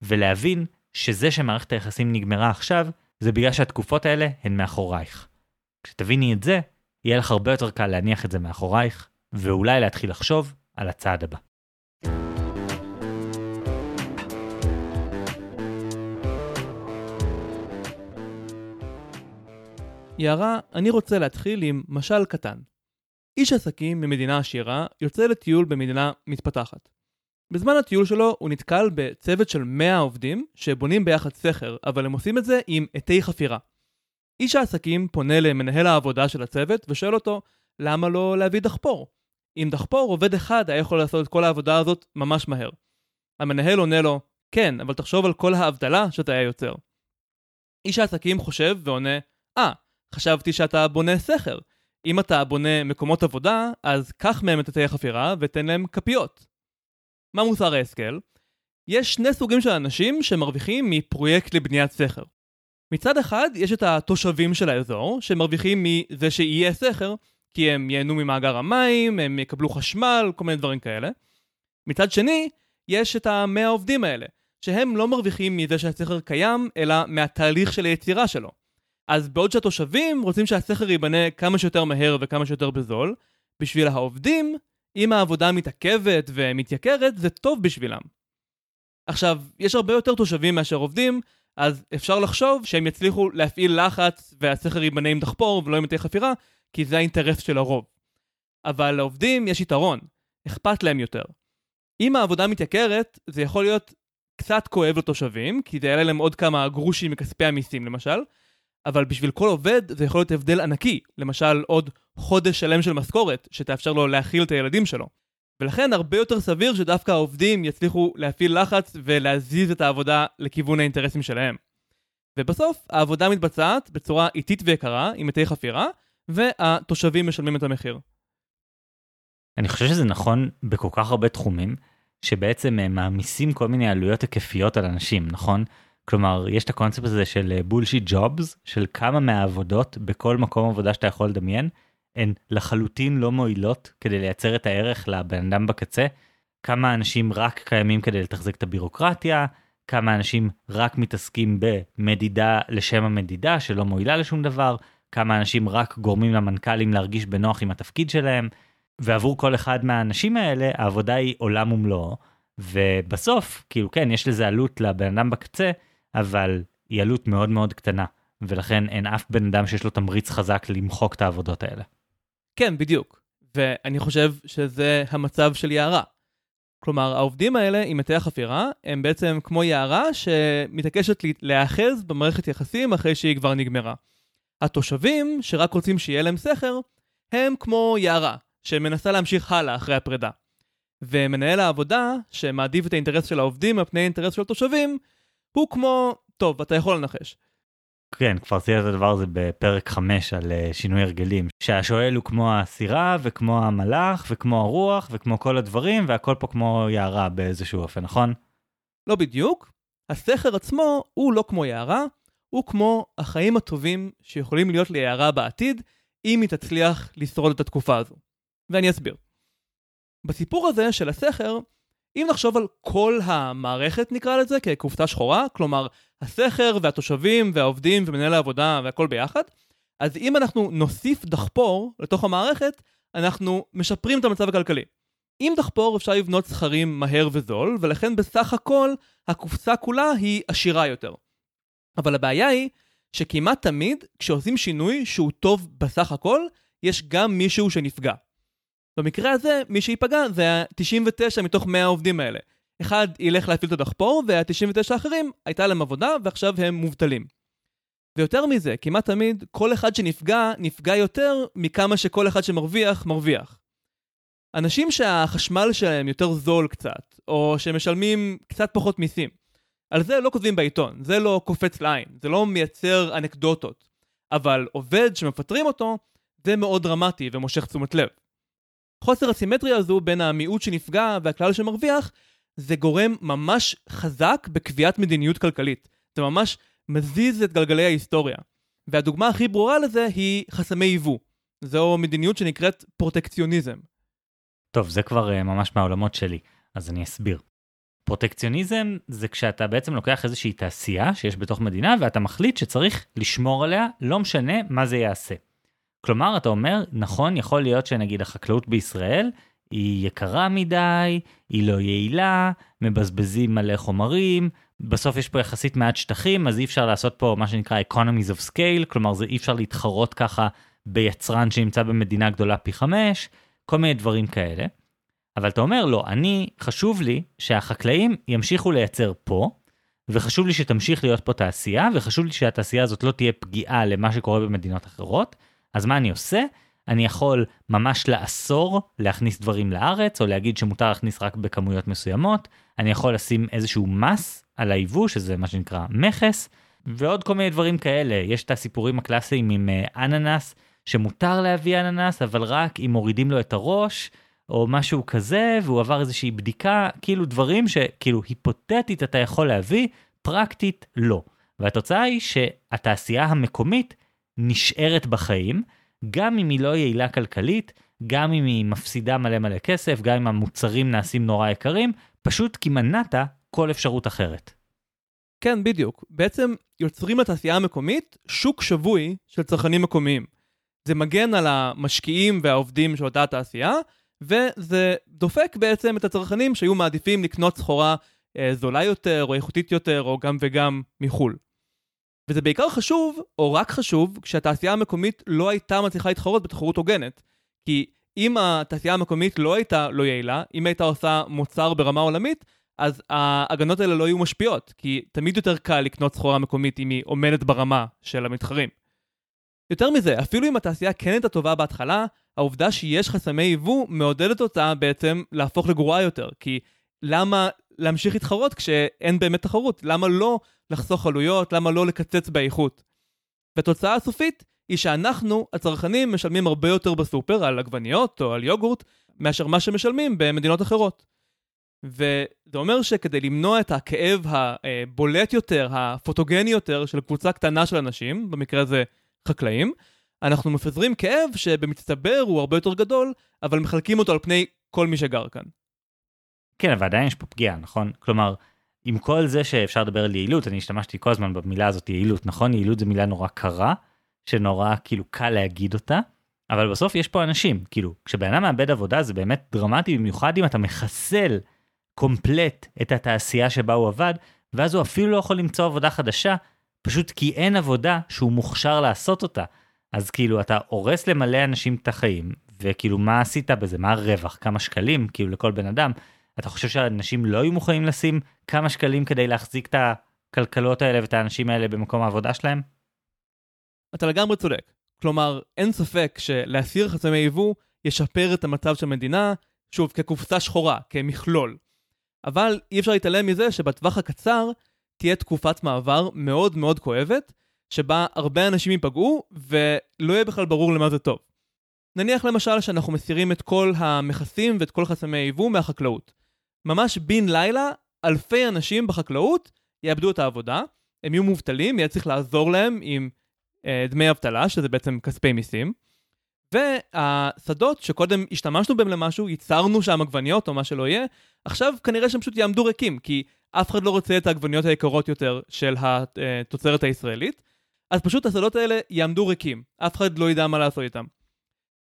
ולהבין שזה שמערכת היחסים נגמרה עכשיו, זה בגלל שהתקופות האלה הן מאחורייך. כשתביני את זה, יהיה לך הרבה יותר קל להניח את זה מאחורייך, ואולי להתחיל לחשוב על הצעד הבא. יערה, אני רוצה להתחיל עם משל קטן. איש עסקים ממדינה עשירה יוצא לטיול במדינה מתפתחת. בזמן הטיול שלו הוא נתקל בצוות של 100 עובדים שבונים ביחד סכר, אבל הם עושים את זה עם עטי חפירה. איש העסקים פונה למנהל העבודה של הצוות ושואל אותו למה לא להביא דחפור? עם דחפור עובד אחד היה יכול לעשות את כל העבודה הזאת ממש מהר. המנהל עונה לו כן, אבל תחשוב על כל ההבדלה שאתה היה יוצר. איש העסקים חושב ועונה אה, ah, חשבתי שאתה בונה סכר. אם אתה בונה מקומות עבודה, אז קח מהם את עטי החפירה ותן להם כפיות. מה מוסר ההשכל? יש שני סוגים של אנשים שמרוויחים מפרויקט לבניית סכר. מצד אחד, יש את התושבים של האזור, שמרוויחים מזה שיהיה סכר, כי הם ייהנו ממאגר המים, הם יקבלו חשמל, כל מיני דברים כאלה. מצד שני, יש את המאה העובדים האלה, שהם לא מרוויחים מזה שהסכר קיים, אלא מהתהליך של היצירה שלו. אז בעוד שהתושבים רוצים שהסכר ייבנה כמה שיותר מהר וכמה שיותר בזול, בשביל העובדים, אם העבודה מתעכבת ומתייקרת, זה טוב בשבילם. עכשיו, יש הרבה יותר תושבים מאשר עובדים, אז אפשר לחשוב שהם יצליחו להפעיל לחץ והסכר ייבנה עם דחפור ולא עם מטי חפירה, כי זה האינטרס של הרוב. אבל לעובדים יש יתרון, אכפת להם יותר. אם העבודה מתייקרת, זה יכול להיות קצת כואב לתושבים, כי זה יעלה להם עוד כמה גרושים מכספי המיסים למשל, אבל בשביל כל עובד זה יכול להיות הבדל ענקי, למשל עוד חודש שלם של משכורת, שתאפשר לו להכיל את הילדים שלו. ולכן הרבה יותר סביר שדווקא העובדים יצליחו להפעיל לחץ ולהזיז את העבודה לכיוון האינטרסים שלהם. ובסוף, העבודה מתבצעת בצורה איטית ויקרה, עם מתי חפירה, והתושבים משלמים את המחיר. אני חושב שזה נכון בכל כך הרבה תחומים, שבעצם אה, מעמיסים כל מיני עלויות היקפיות על אנשים, נכון? כלומר, יש את הקונספט הזה של בולשיט uh, ג'ובס, של כמה מהעבודות בכל מקום עבודה שאתה יכול לדמיין, הן לחלוטין לא מועילות כדי לייצר את הערך לבן אדם בקצה. כמה אנשים רק קיימים כדי לתחזק את הבירוקרטיה, כמה אנשים רק מתעסקים במדידה לשם המדידה שלא מועילה לשום דבר, כמה אנשים רק גורמים למנכ"לים להרגיש בנוח עם התפקיד שלהם, ועבור כל אחד מהאנשים האלה העבודה היא עולם ומלואו, ובסוף, כאילו כן, יש לזה עלות לבן אדם בקצה, אבל היא עלות מאוד מאוד קטנה, ולכן אין אף בן אדם שיש לו תמריץ חזק למחוק את העבודות האלה. כן, בדיוק. ואני חושב שזה המצב של יערה. כלומר, העובדים האלה עם מטה החפירה הם בעצם כמו יערה שמתעקשת להיאחז במערכת יחסים אחרי שהיא כבר נגמרה. התושבים, שרק רוצים שיהיה להם סכר, הם כמו יערה, שמנסה להמשיך הלאה אחרי הפרידה. ומנהל העבודה, שמעדיף את האינטרס של העובדים על פני האינטרס של התושבים, הוא כמו, טוב, אתה יכול לנחש. כן, כבר עשית את הדבר הזה בפרק 5 על uh, שינוי הרגלים, שהשואל הוא כמו הסירה וכמו המלאך וכמו הרוח וכמו כל הדברים והכל פה כמו יערה באיזשהו אופן, נכון? לא בדיוק. הסכר עצמו הוא לא כמו יערה, הוא כמו החיים הטובים שיכולים להיות ליערה בעתיד, אם היא תצליח לשרוד את התקופה הזו. ואני אסביר. בסיפור הזה של הסכר, אם נחשוב על כל המערכת נקרא לזה כקופסה שחורה, כלומר הסכר והתושבים והעובדים ומנהל העבודה והכל ביחד, אז אם אנחנו נוסיף דחפור לתוך המערכת, אנחנו משפרים את המצב הכלכלי. עם דחפור אפשר לבנות סכרים מהר וזול, ולכן בסך הכל הקופסה כולה היא עשירה יותר. אבל הבעיה היא שכמעט תמיד כשעושים שינוי שהוא טוב בסך הכל, יש גם מישהו שנפגע. במקרה הזה, מי שייפגע זה ה-99 מתוך 100 העובדים האלה. אחד ילך להפעיל את הדחפור, וה-99 האחרים הייתה להם עבודה, ועכשיו הם מובטלים. ויותר מזה, כמעט תמיד, כל אחד שנפגע, נפגע יותר מכמה שכל אחד שמרוויח, מרוויח. אנשים שהחשמל שלהם יותר זול קצת, או שמשלמים קצת פחות מיסים, על זה לא כותבים בעיתון, זה לא קופץ לעין, זה לא מייצר אנקדוטות. אבל עובד שמפטרים אותו, זה מאוד דרמטי ומושך תשומת לב. חוסר הסימטריה הזו בין המיעוט שנפגע והכלל שמרוויח, זה גורם ממש חזק בקביעת מדיניות כלכלית. זה ממש מזיז את גלגלי ההיסטוריה. והדוגמה הכי ברורה לזה היא חסמי יבוא. זו מדיניות שנקראת פרוטקציוניזם. טוב, זה כבר uh, ממש מהעולמות שלי, אז אני אסביר. פרוטקציוניזם זה כשאתה בעצם לוקח איזושהי תעשייה שיש בתוך מדינה ואתה מחליט שצריך לשמור עליה, לא משנה מה זה יעשה. כלומר, אתה אומר, נכון, יכול להיות שנגיד החקלאות בישראל היא יקרה מדי, היא לא יעילה, מבזבזים מלא חומרים, בסוף יש פה יחסית מעט שטחים, אז אי אפשר לעשות פה מה שנקרא economies of scale, כלומר זה אי אפשר להתחרות ככה ביצרן שנמצא במדינה גדולה פי חמש, כל מיני דברים כאלה. אבל אתה אומר, לא, אני, חשוב לי שהחקלאים ימשיכו לייצר פה, וחשוב לי שתמשיך להיות פה תעשייה, וחשוב לי שהתעשייה הזאת לא תהיה פגיעה למה שקורה במדינות אחרות. אז מה אני עושה? אני יכול ממש לאסור להכניס דברים לארץ, או להגיד שמותר להכניס רק בכמויות מסוימות. אני יכול לשים איזשהו מס על היבוא, שזה מה שנקרא מכס, ועוד כל מיני דברים כאלה. יש את הסיפורים הקלאסיים עם אה, אננס, שמותר להביא אננס, אבל רק אם מורידים לו את הראש, או משהו כזה, והוא עבר איזושהי בדיקה, כאילו דברים שכאילו היפותטית אתה יכול להביא, פרקטית לא. והתוצאה היא שהתעשייה המקומית נשארת בחיים, גם אם היא לא יעילה כלכלית, גם אם היא מפסידה מלא מלא כסף, גם אם המוצרים נעשים נורא יקרים, פשוט כי מנעת כל אפשרות אחרת. כן, בדיוק. בעצם יוצרים לתעשייה המקומית שוק שבוי של צרכנים מקומיים. זה מגן על המשקיעים והעובדים של אותה תעשייה, וזה דופק בעצם את הצרכנים שהיו מעדיפים לקנות סחורה אה, זולה יותר, או איכותית יותר, או גם וגם מחו"ל. וזה בעיקר חשוב, או רק חשוב, כשהתעשייה המקומית לא הייתה מצליחה להתחרות בתחרות הוגנת. כי אם התעשייה המקומית לא הייתה לא יעילה, אם הייתה עושה מוצר ברמה עולמית, אז ההגנות האלה לא היו משפיעות, כי תמיד יותר קל לקנות סחורה מקומית אם היא עומדת ברמה של המתחרים. יותר מזה, אפילו אם התעשייה כן הייתה טובה בהתחלה, העובדה שיש חסמי יבוא מעודדת אותה בעצם להפוך לגרועה יותר, כי למה להמשיך להתחרות כשאין באמת תחרות? למה לא לחסוך עלויות? למה לא לקצץ באיכות? והתוצאה הסופית היא שאנחנו, הצרכנים, משלמים הרבה יותר בסופר על עגבניות או על יוגורט, מאשר מה שמשלמים במדינות אחרות. וזה אומר שכדי למנוע את הכאב הבולט יותר, הפוטוגני יותר, של קבוצה קטנה של אנשים, במקרה הזה חקלאים, אנחנו מפזרים כאב שבמצטבר הוא הרבה יותר גדול, אבל מחלקים אותו על פני כל מי שגר כאן. כן, אבל עדיין יש פה פגיעה, נכון? כלומר, עם כל זה שאפשר לדבר על יעילות, אני השתמשתי כל הזמן במילה הזאת יעילות, נכון? יעילות זו מילה נורא קרה, שנורא כאילו קל להגיד אותה, אבל בסוף יש פה אנשים, כאילו, כשבן אדם מאבד עבודה זה באמת דרמטי, במיוחד אם אתה מחסל קומפלט את התעשייה שבה הוא עבד, ואז הוא אפילו לא יכול למצוא עבודה חדשה, פשוט כי אין עבודה שהוא מוכשר לעשות אותה. אז כאילו אתה הורס למלא אנשים את החיים, וכאילו מה עשית בזה? מה הרווח? כמה שקלים? כאילו לכל בן אדם. אתה חושב שאנשים לא היו מוכנים לשים כמה שקלים כדי להחזיק את הכלכלות האלה ואת האנשים האלה במקום העבודה שלהם? אתה לגמרי צודק. כלומר, אין ספק שלהסיר חסמי יבוא ישפר את המצב של המדינה, שוב, כקופסה שחורה, כמכלול. אבל אי אפשר להתעלם מזה שבטווח הקצר תהיה תקופת מעבר מאוד מאוד כואבת, שבה הרבה אנשים ייפגעו, ולא יהיה בכלל ברור למה זה טוב. נניח למשל שאנחנו מסירים את כל המכסים ואת כל חסמי היבוא מהחקלאות. ממש בן לילה, אלפי אנשים בחקלאות יאבדו את העבודה, הם יהיו מובטלים, יהיה צריך לעזור להם עם אה, דמי אבטלה, שזה בעצם כספי מיסים. והשדות שקודם השתמשנו בהם למשהו, ייצרנו שם עגבניות או מה שלא יהיה, עכשיו כנראה שהם פשוט יעמדו ריקים, כי אף אחד לא רוצה את העגבניות היקרות יותר של התוצרת הישראלית, אז פשוט השדות האלה יעמדו ריקים, אף אחד לא ידע מה לעשות איתם.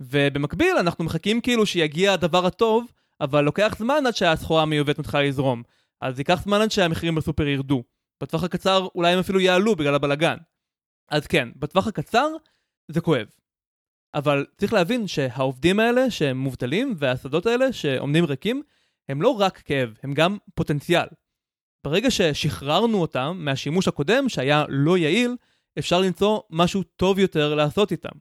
ובמקביל אנחנו מחכים כאילו שיגיע הדבר הטוב, אבל לוקח זמן עד שהסחורה המיובאת מתחילה לזרום. אז ייקח זמן עד שהמחירים בסופר ירדו. בטווח הקצר אולי הם אפילו יעלו בגלל הבלגן. אז כן, בטווח הקצר זה כואב. אבל צריך להבין שהעובדים האלה שהם מובטלים והשדות האלה שעומדים ריקים, הם לא רק כאב, הם גם פוטנציאל. ברגע ששחררנו אותם מהשימוש הקודם, שהיה לא יעיל, אפשר למצוא משהו טוב יותר לעשות איתם.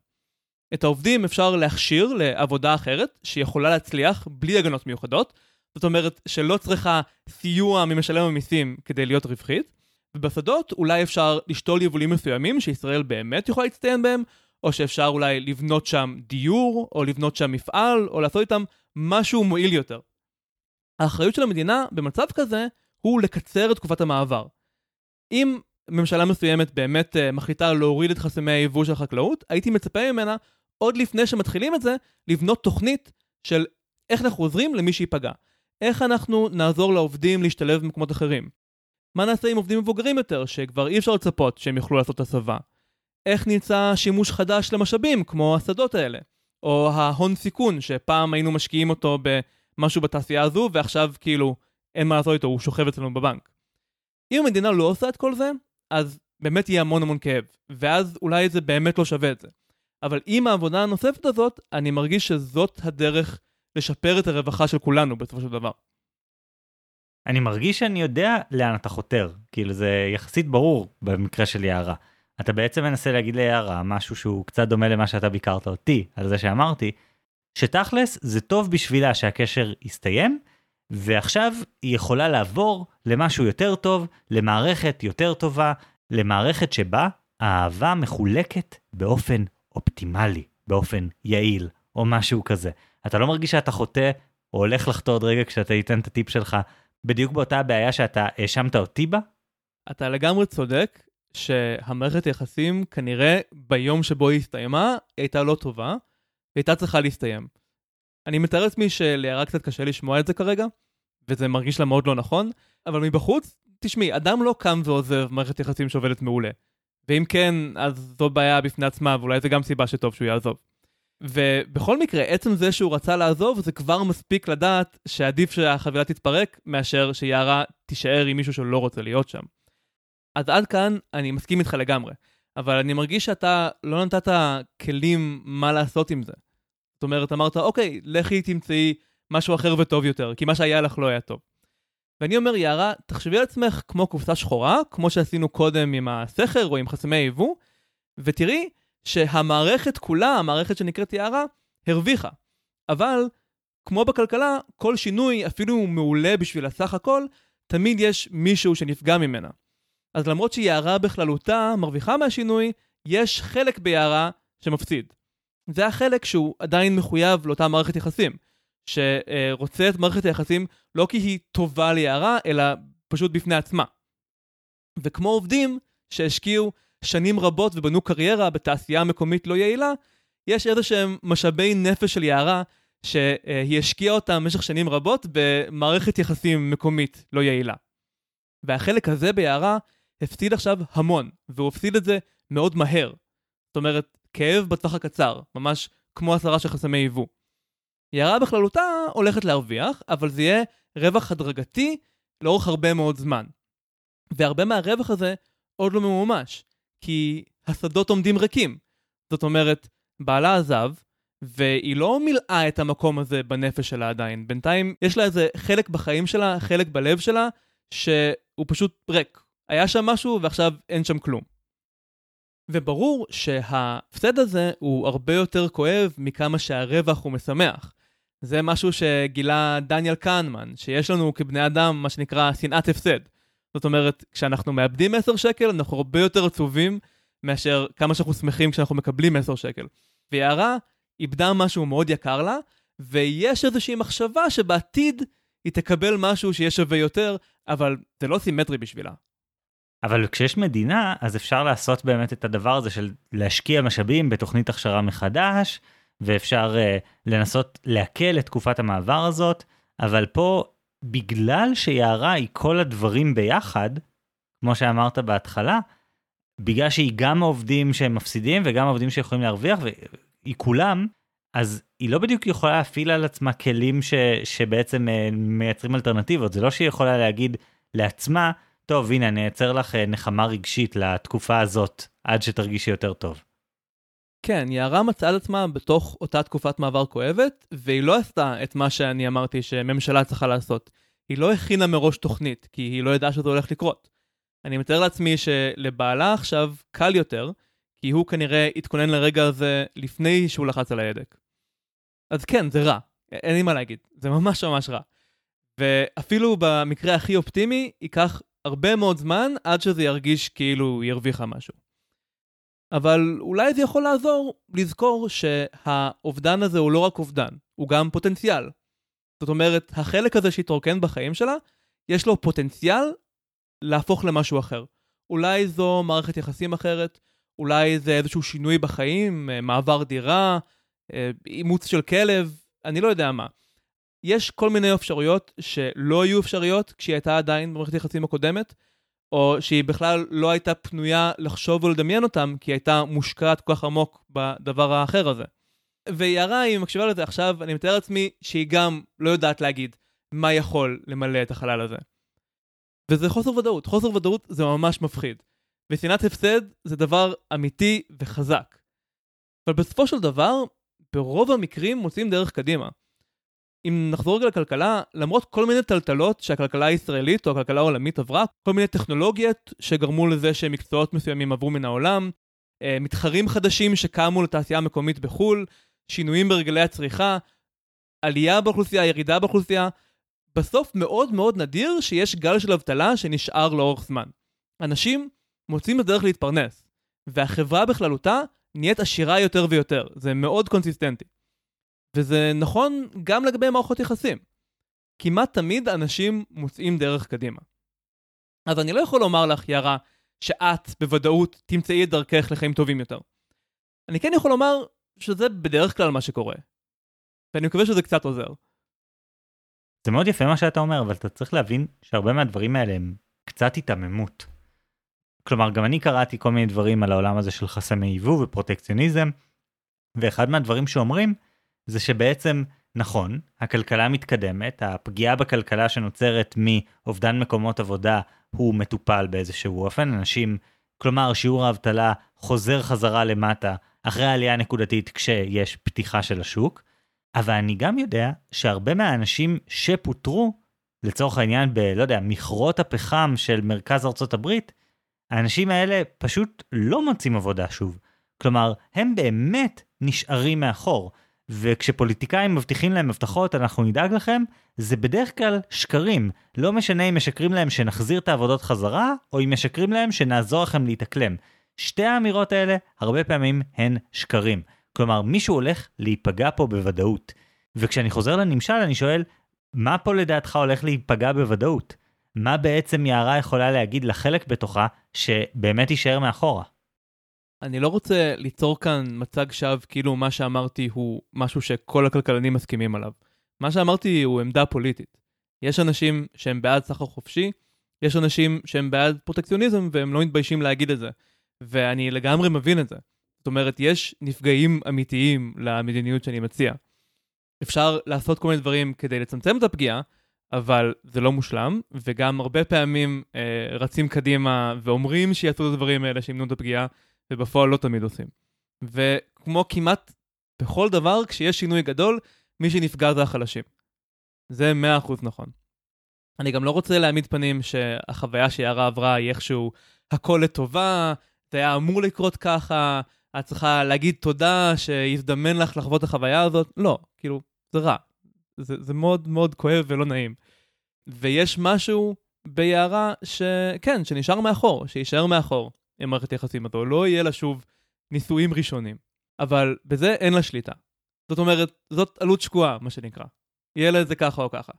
את העובדים אפשר להכשיר לעבודה אחרת, שיכולה להצליח בלי הגנות מיוחדות, זאת אומרת שלא צריכה סיוע ממשלם המיסים כדי להיות רווחית, ובשדות אולי אפשר לשתול יבולים מסוימים שישראל באמת יכולה להצטיין בהם, או שאפשר אולי לבנות שם דיור, או לבנות שם מפעל, או לעשות איתם משהו מועיל יותר. האחריות של המדינה במצב כזה הוא לקצר את תקופת המעבר. אם ממשלה מסוימת באמת uh, מחליטה להוריד את חסמי היבוא של החקלאות, הייתי מצפה ממנה, עוד לפני שמתחילים את זה, לבנות תוכנית של איך אנחנו עוזרים למי שייפגע. איך אנחנו נעזור לעובדים להשתלב במקומות אחרים. מה נעשה עם עובדים מבוגרים יותר, שכבר אי אפשר לצפות שהם יוכלו לעשות הסבה? איך נמצא שימוש חדש למשאבים, כמו השדות האלה? או ההון סיכון, שפעם היינו משקיעים אותו במשהו בתעשייה הזו, ועכשיו כאילו אין מה לעשות איתו, הוא שוכב אצלנו בבנק. אם המדינה לא עושה את כל זה, אז באמת יהיה המון המון כאב, ואז אולי זה באמת לא שווה את זה. אבל עם העבודה הנוספת הזאת, אני מרגיש שזאת הדרך לשפר את הרווחה של כולנו בסופו של דבר. אני מרגיש שאני יודע לאן אתה חותר, כאילו זה יחסית ברור במקרה של יערה. אתה בעצם מנסה להגיד ליערה משהו שהוא קצת דומה למה שאתה ביקרת אותי, על זה שאמרתי, שתכלס זה טוב בשבילה שהקשר יסתיים, ועכשיו היא יכולה לעבור למשהו יותר טוב, למערכת יותר טובה, למערכת שבה האהבה מחולקת באופן אופטימלי, באופן יעיל, או משהו כזה. אתה לא מרגיש שאתה חוטא, או הולך לחטוא עוד רגע כשאתה ייתן את הטיפ שלך, בדיוק באותה הבעיה שאתה האשמת אותי בה? אתה לגמרי צודק שהמערכת יחסים כנראה ביום שבו היא הסתיימה הייתה לא טובה, הייתה צריכה להסתיים. אני מתאר לעצמי שליערה קצת קשה לשמוע את זה כרגע, וזה מרגיש לה מאוד לא נכון, אבל מבחוץ, תשמעי, אדם לא קם ועוזב מערכת יחסים שעובדת מעולה. ואם כן, אז זו בעיה בפני עצמה, ואולי זה גם סיבה שטוב שהוא יעזוב. ובכל מקרה, עצם זה שהוא רצה לעזוב, זה כבר מספיק לדעת שעדיף שהחבילה תתפרק, מאשר שיערה תישאר עם מישהו שלא רוצה להיות שם. אז עד כאן אני מסכים איתך לגמרי, אבל אני מרגיש שאתה לא נתת כלים מה לעשות עם זה. זאת אומרת, אמרת, אוקיי, לכי תמצאי משהו אחר וטוב יותר, כי מה שהיה לך לא היה טוב. ואני אומר, יערה, תחשבי על עצמך כמו קופסה שחורה, כמו שעשינו קודם עם הסכר או עם חסמי היבוא, ותראי שהמערכת כולה, המערכת שנקראת יערה, הרוויחה. אבל, כמו בכלכלה, כל שינוי, אפילו הוא מעולה בשביל הסך הכל, תמיד יש מישהו שנפגע ממנה. אז למרות שיערה בכללותה מרוויחה מהשינוי, יש חלק ביערה שמפסיד. זה החלק שהוא עדיין מחויב לאותה מערכת יחסים, שרוצה את מערכת היחסים לא כי היא טובה ליערה, אלא פשוט בפני עצמה. וכמו עובדים שהשקיעו שנים רבות ובנו קריירה בתעשייה מקומית לא יעילה, יש איזה שהם משאבי נפש של יערה שהיא השקיעה אותם במשך שנים רבות במערכת יחסים מקומית לא יעילה. והחלק הזה ביערה הפסיד עכשיו המון, והוא הפסיד את זה מאוד מהר. זאת אומרת, כאב בטווח הקצר, ממש כמו הסרה של חסמי יבוא. יערה בכללותה הולכת להרוויח, אבל זה יהיה רווח הדרגתי לאורך הרבה מאוד זמן. והרבה מהרווח הזה עוד לא ממומש. כי השדות עומדים ריקים. זאת אומרת, בעלה עזב, והיא לא מילאה את המקום הזה בנפש שלה עדיין. בינתיים יש לה איזה חלק בחיים שלה, חלק בלב שלה, שהוא פשוט ריק. היה שם משהו ועכשיו אין שם כלום. וברור שההפסד הזה הוא הרבה יותר כואב מכמה שהרווח הוא משמח. זה משהו שגילה דניאל קהנמן, שיש לנו כבני אדם מה שנקרא שנאת הפסד. זאת אומרת, כשאנחנו מאבדים 10 שקל, אנחנו הרבה יותר עצובים מאשר כמה שאנחנו שמחים כשאנחנו מקבלים 10 שקל. ויערה איבדה משהו מאוד יקר לה, ויש איזושהי מחשבה שבעתיד היא תקבל משהו שיהיה שווה יותר, אבל זה לא סימטרי בשבילה. אבל כשיש מדינה, אז אפשר לעשות באמת את הדבר הזה של להשקיע משאבים בתוכנית הכשרה מחדש, ואפשר uh, לנסות להקל את תקופת המעבר הזאת, אבל פה בגלל שיערה היא כל הדברים ביחד, כמו שאמרת בהתחלה, בגלל שהיא גם עובדים שהם מפסידים וגם עובדים שיכולים להרוויח, והיא כולם, אז היא לא בדיוק יכולה להפעיל על עצמה כלים ש, שבעצם uh, מייצרים אלטרנטיבות. זה לא שהיא יכולה להגיד לעצמה, טוב, הנה, אני אייצר לך uh, נחמה רגשית לתקופה הזאת, עד שתרגישי יותר טוב. כן, יערה מצאה את עצמה בתוך אותה תקופת מעבר כואבת, והיא לא עשתה את מה שאני אמרתי שממשלה צריכה לעשות. היא לא הכינה מראש תוכנית, כי היא לא ידעה שזה הולך לקרות. אני מתאר לעצמי שלבעלה עכשיו קל יותר, כי הוא כנראה התכונן לרגע הזה לפני שהוא לחץ על ההדק. אז כן, זה רע, אין לי מה להגיד, זה ממש ממש רע. ואפילו במקרה הכי אופטימי, ייקח הרבה מאוד זמן עד שזה ירגיש כאילו היא הרוויחה משהו. אבל אולי זה יכול לעזור לזכור שהאובדן הזה הוא לא רק אובדן, הוא גם פוטנציאל. זאת אומרת, החלק הזה שהתרוקן בחיים שלה, יש לו פוטנציאל להפוך למשהו אחר. אולי זו מערכת יחסים אחרת, אולי זה איזשהו שינוי בחיים, אה, מעבר דירה, אה, אימוץ של כלב, אני לא יודע מה. יש כל מיני אפשרויות שלא היו אפשריות כשהיא הייתה עדיין במערכת היחסים הקודמת, או שהיא בכלל לא הייתה פנויה לחשוב ולדמיין אותם, כי היא הייתה מושקעת כל כך עמוק בדבר האחר הזה. ויערה, אם היא מקשיבה לזה עכשיו, אני מתאר לעצמי שהיא גם לא יודעת להגיד מה יכול למלא את החלל הזה. וזה חוסר ודאות. חוסר ודאות זה ממש מפחיד. ושנאת הפסד זה דבר אמיתי וחזק. אבל בסופו של דבר, ברוב המקרים מוצאים דרך קדימה. אם נחזור רגע לכלכלה, למרות כל מיני טלטלות שהכלכלה הישראלית או הכלכלה העולמית עברה, כל מיני טכנולוגיות שגרמו לזה שמקצועות מסוימים עברו מן העולם, אה, מתחרים חדשים שקמו לתעשייה המקומית בחו"ל, שינויים ברגלי הצריכה, עלייה באוכלוסייה, ירידה באוכלוסייה, בסוף מאוד מאוד נדיר שיש גל של אבטלה שנשאר לאורך זמן. אנשים מוצאים את הדרך להתפרנס, והחברה בכללותה נהיית עשירה יותר ויותר, זה מאוד קונסיסטנטי. וזה נכון גם לגבי מערכות יחסים. כמעט תמיד אנשים מוצאים דרך קדימה. אז אני לא יכול לומר לך, יערה, שאת בוודאות תמצאי את דרכך לחיים טובים יותר. אני כן יכול לומר שזה בדרך כלל מה שקורה. ואני מקווה שזה קצת עוזר. זה מאוד יפה מה שאתה אומר, אבל אתה צריך להבין שהרבה מהדברים האלה הם קצת היתממות. כלומר, גם אני קראתי כל מיני דברים על העולם הזה של חסמי ייבוא ופרוטקציוניזם, ואחד מהדברים שאומרים זה שבעצם, נכון, הכלכלה מתקדמת, הפגיעה בכלכלה שנוצרת מאובדן מקומות עבודה הוא מטופל באיזשהו אופן, אנשים, כלומר שיעור האבטלה חוזר חזרה למטה אחרי העלייה הנקודתית כשיש פתיחה של השוק, אבל אני גם יודע שהרבה מהאנשים שפוטרו, לצורך העניין ב, לא יודע, מכרות הפחם של מרכז ארצות הברית, האנשים האלה פשוט לא מוצאים עבודה שוב. כלומר, הם באמת נשארים מאחור. וכשפוליטיקאים מבטיחים להם הבטחות, אנחנו נדאג לכם, זה בדרך כלל שקרים. לא משנה אם משקרים להם שנחזיר את העבודות חזרה, או אם משקרים להם שנעזור לכם להתאקלם. שתי האמירות האלה, הרבה פעמים הן שקרים. כלומר, מישהו הולך להיפגע פה בוודאות. וכשאני חוזר לנמשל, אני שואל, מה פה לדעתך הולך להיפגע בוודאות? מה בעצם יערה יכולה להגיד לחלק בתוכה שבאמת יישאר מאחורה? אני לא רוצה ליצור כאן מצג שווא כאילו מה שאמרתי הוא משהו שכל הכלכלנים מסכימים עליו. מה שאמרתי הוא עמדה פוליטית. יש אנשים שהם בעד סחר חופשי, יש אנשים שהם בעד פרוטקציוניזם והם לא מתביישים להגיד את זה. ואני לגמרי מבין את זה. זאת אומרת, יש נפגעים אמיתיים למדיניות שאני מציע. אפשר לעשות כל מיני דברים כדי לצמצם את הפגיעה, אבל זה לא מושלם, וגם הרבה פעמים אה, רצים קדימה ואומרים שיעשו את הדברים האלה שימנעו את הפגיעה, ובפועל לא תמיד עושים. וכמו כמעט בכל דבר, כשיש שינוי גדול, מי שנפגע זה החלשים. זה 100% נכון. אני גם לא רוצה להעמיד פנים שהחוויה שיערה עברה היא איכשהו הכל לטובה, זה היה אמור לקרות ככה, את צריכה להגיד תודה שהזדמן לך לחוות את החוויה הזאת. לא, כאילו, זה רע. זה, זה מאוד מאוד כואב ולא נעים. ויש משהו ביערה שכן, שנשאר מאחור, שיישאר מאחור מערכת יחסים הזו, לא יהיה לה שוב נישואים ראשונים. אבל בזה אין לה שליטה. זאת אומרת, זאת עלות שקועה, מה שנקרא. יהיה לה את זה ככה או ככה.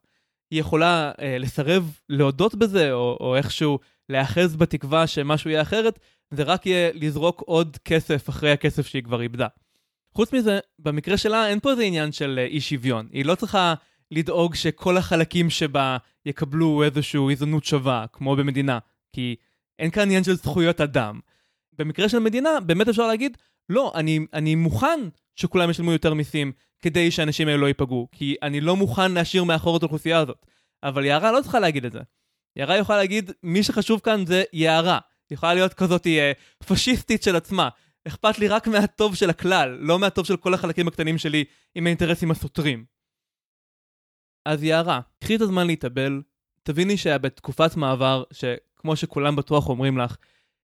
היא יכולה אה, לסרב להודות בזה, או, או איכשהו להיאחז בתקווה שמשהו יהיה אחרת, זה רק יהיה לזרוק עוד כסף אחרי הכסף שהיא כבר איבדה. חוץ מזה, במקרה שלה אין פה איזה עניין של אה, אי שוויון. היא לא צריכה לדאוג שכל החלקים שבה יקבלו איזושהי הזדמנות שווה, כמו במדינה, כי אין כאן עניין של זכויות אדם. במקרה של מדינה, באמת אפשר להגיד, לא, אני, אני מוכן שכולם ישלמו יותר מיסים כדי שאנשים האלה לא ייפגעו, כי אני לא מוכן להשאיר מאחור את האוכלוסייה הזאת. אבל יערה לא צריכה להגיד את זה. יערה יכולה להגיד, מי שחשוב כאן זה יערה. יכולה להיות כזאת אה, פשיסטית של עצמה, אכפת לי רק מהטוב של הכלל, לא מהטוב של כל החלקים הקטנים שלי עם האינטרסים הסותרים. אז יערה, קחי את הזמן להתאבל, תביני שבתקופת מעבר, שכמו שכולם בטוח אומרים לך,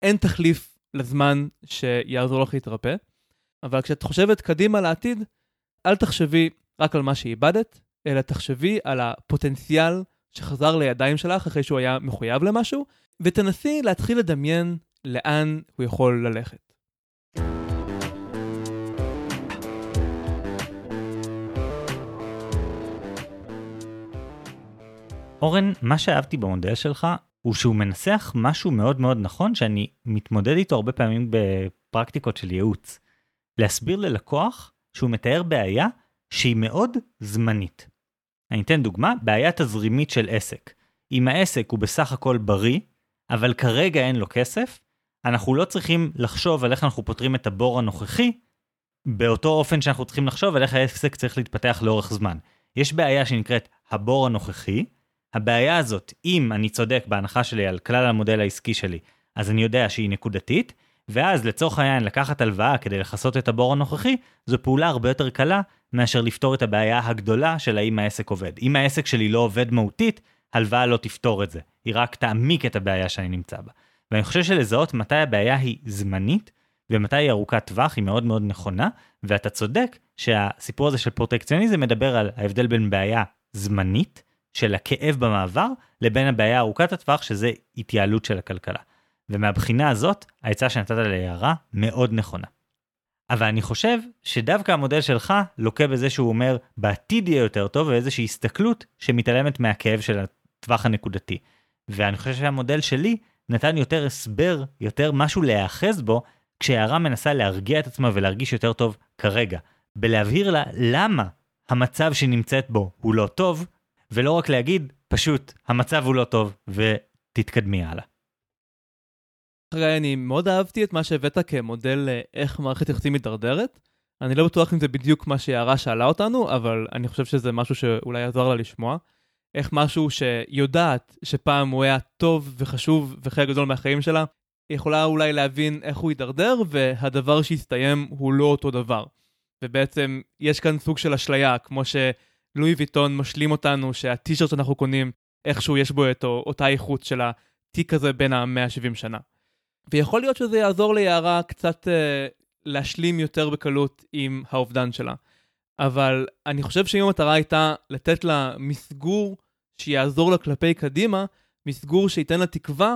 אין תחליף לזמן שיעזור לך להתרפא, אבל כשאת חושבת קדימה לעתיד, אל תחשבי רק על מה שאיבדת, אלא תחשבי על הפוטנציאל שחזר לידיים שלך אחרי שהוא היה מחויב למשהו, ותנסי להתחיל לדמיין לאן הוא יכול ללכת. אורן, מה שאהבתי במודל שלך הוא שהוא מנסח משהו מאוד מאוד נכון שאני מתמודד איתו הרבה פעמים בפרקטיקות של ייעוץ. להסביר ללקוח שהוא מתאר בעיה שהיא מאוד זמנית. אני אתן דוגמה, בעיה תזרימית של עסק. אם העסק הוא בסך הכל בריא, אבל כרגע אין לו כסף, אנחנו לא צריכים לחשוב על איך אנחנו פותרים את הבור הנוכחי, באותו אופן שאנחנו צריכים לחשוב על איך העסק צריך להתפתח לאורך זמן. יש בעיה שנקראת הבור הנוכחי, הבעיה הזאת, אם אני צודק בהנחה שלי על כלל המודל העסקי שלי, אז אני יודע שהיא נקודתית, ואז לצורך העניין לקחת הלוואה כדי לכסות את הבור הנוכחי, זו פעולה הרבה יותר קלה מאשר לפתור את הבעיה הגדולה של האם העסק עובד. אם העסק שלי לא עובד מהותית, הלוואה לא תפתור את זה, היא רק תעמיק את הבעיה שאני נמצא בה. ואני חושב שלזהות מתי הבעיה היא זמנית, ומתי היא ארוכת טווח היא מאוד מאוד נכונה, ואתה צודק שהסיפור הזה של פרוטקציוניזם מדבר על ההבדל בין בעיה זמנית, של הכאב במעבר, לבין הבעיה ארוכת הטווח, שזה התייעלות של הכלכלה. ומהבחינה הזאת, העצה שנתת להערה מאוד נכונה. אבל אני חושב שדווקא המודל שלך לוקה בזה שהוא אומר בעתיד יהיה יותר טוב ואיזושהי הסתכלות שמתעלמת מהכאב של הטווח הנקודתי. ואני חושב שהמודל שלי נתן יותר הסבר, יותר משהו להיאחז בו, כשהערה מנסה להרגיע את עצמה ולהרגיש יותר טוב כרגע. בלהבהיר לה למה המצב שהיא נמצאת בו הוא לא טוב, ולא רק להגיד, פשוט, המצב הוא לא טוב, ותתקדמי הלאה. חגי, אני מאוד אהבתי את מה שהבאת כמודל איך מערכת יחסים מתדרדרת. אני לא בטוח אם זה בדיוק מה שיערה שאלה אותנו, אבל אני חושב שזה משהו שאולי יעזור לה לשמוע. איך משהו שיודעת שפעם הוא היה טוב וחשוב וחלק גדול מהחיים שלה, יכולה אולי להבין איך הוא יידרדר, והדבר שהסתיים הוא לא אותו דבר. ובעצם יש כאן סוג של אשליה, כמו שלואי ויטון משלים אותנו שהטישרט שאנחנו קונים, איכשהו יש בו את אותה איכות של התיק הזה בין ה-170 שנה. ויכול להיות שזה יעזור ליערה קצת אה, להשלים יותר בקלות עם האובדן שלה. אבל אני חושב שאם המטרה הייתה לתת לה מסגור שיעזור לה כלפי קדימה, מסגור שייתן לה תקווה,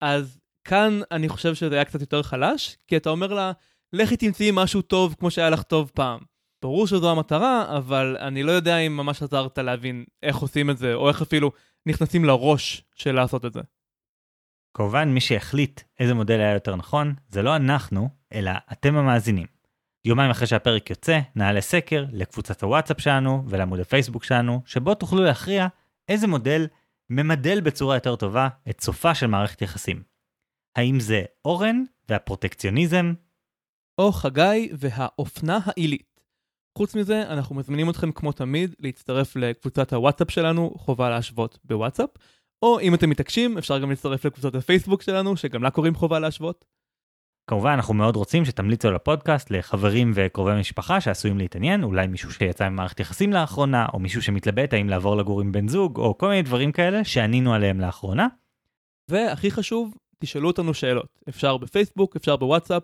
אז כאן אני חושב שזה היה קצת יותר חלש, כי אתה אומר לה, לכי תמצאי משהו טוב כמו שהיה לך טוב פעם. ברור שזו המטרה, אבל אני לא יודע אם ממש עזרת להבין איך עושים את זה, או איך אפילו נכנסים לראש של לעשות את זה. כמובן, מי שהחליט איזה מודל היה יותר נכון, זה לא אנחנו, אלא אתם המאזינים. יומיים אחרי שהפרק יוצא, נעלה סקר לקבוצת הוואטסאפ שלנו ולעמוד הפייסבוק שלנו, שבו תוכלו להכריע איזה מודל ממדל בצורה יותר טובה את סופה של מערכת יחסים. האם זה אורן והפרוטקציוניזם? או חגי והאופנה העילית. חוץ מזה, אנחנו מזמינים אתכם כמו תמיד להצטרף לקבוצת הוואטסאפ שלנו, חובה להשוות בוואטסאפ, או אם אתם מתעקשים, אפשר גם להצטרף לקבוצת הפייסבוק שלנו, שגם לה קוראים חובה להשוות. כמובן, אנחנו מאוד רוצים שתמליצו על הפודקאסט לחברים וקרובי משפחה שעשויים להתעניין, אולי מישהו שיצא ממערכת יחסים לאחרונה, או מישהו שמתלבט האם לעבור לגור עם בן זוג, או כל מיני דברים כאלה שענינו עליהם לאחרונה. והכי חשוב, תשאלו אותנו שאלות. אפשר בפייסבוק, אפשר בוואטסאפ.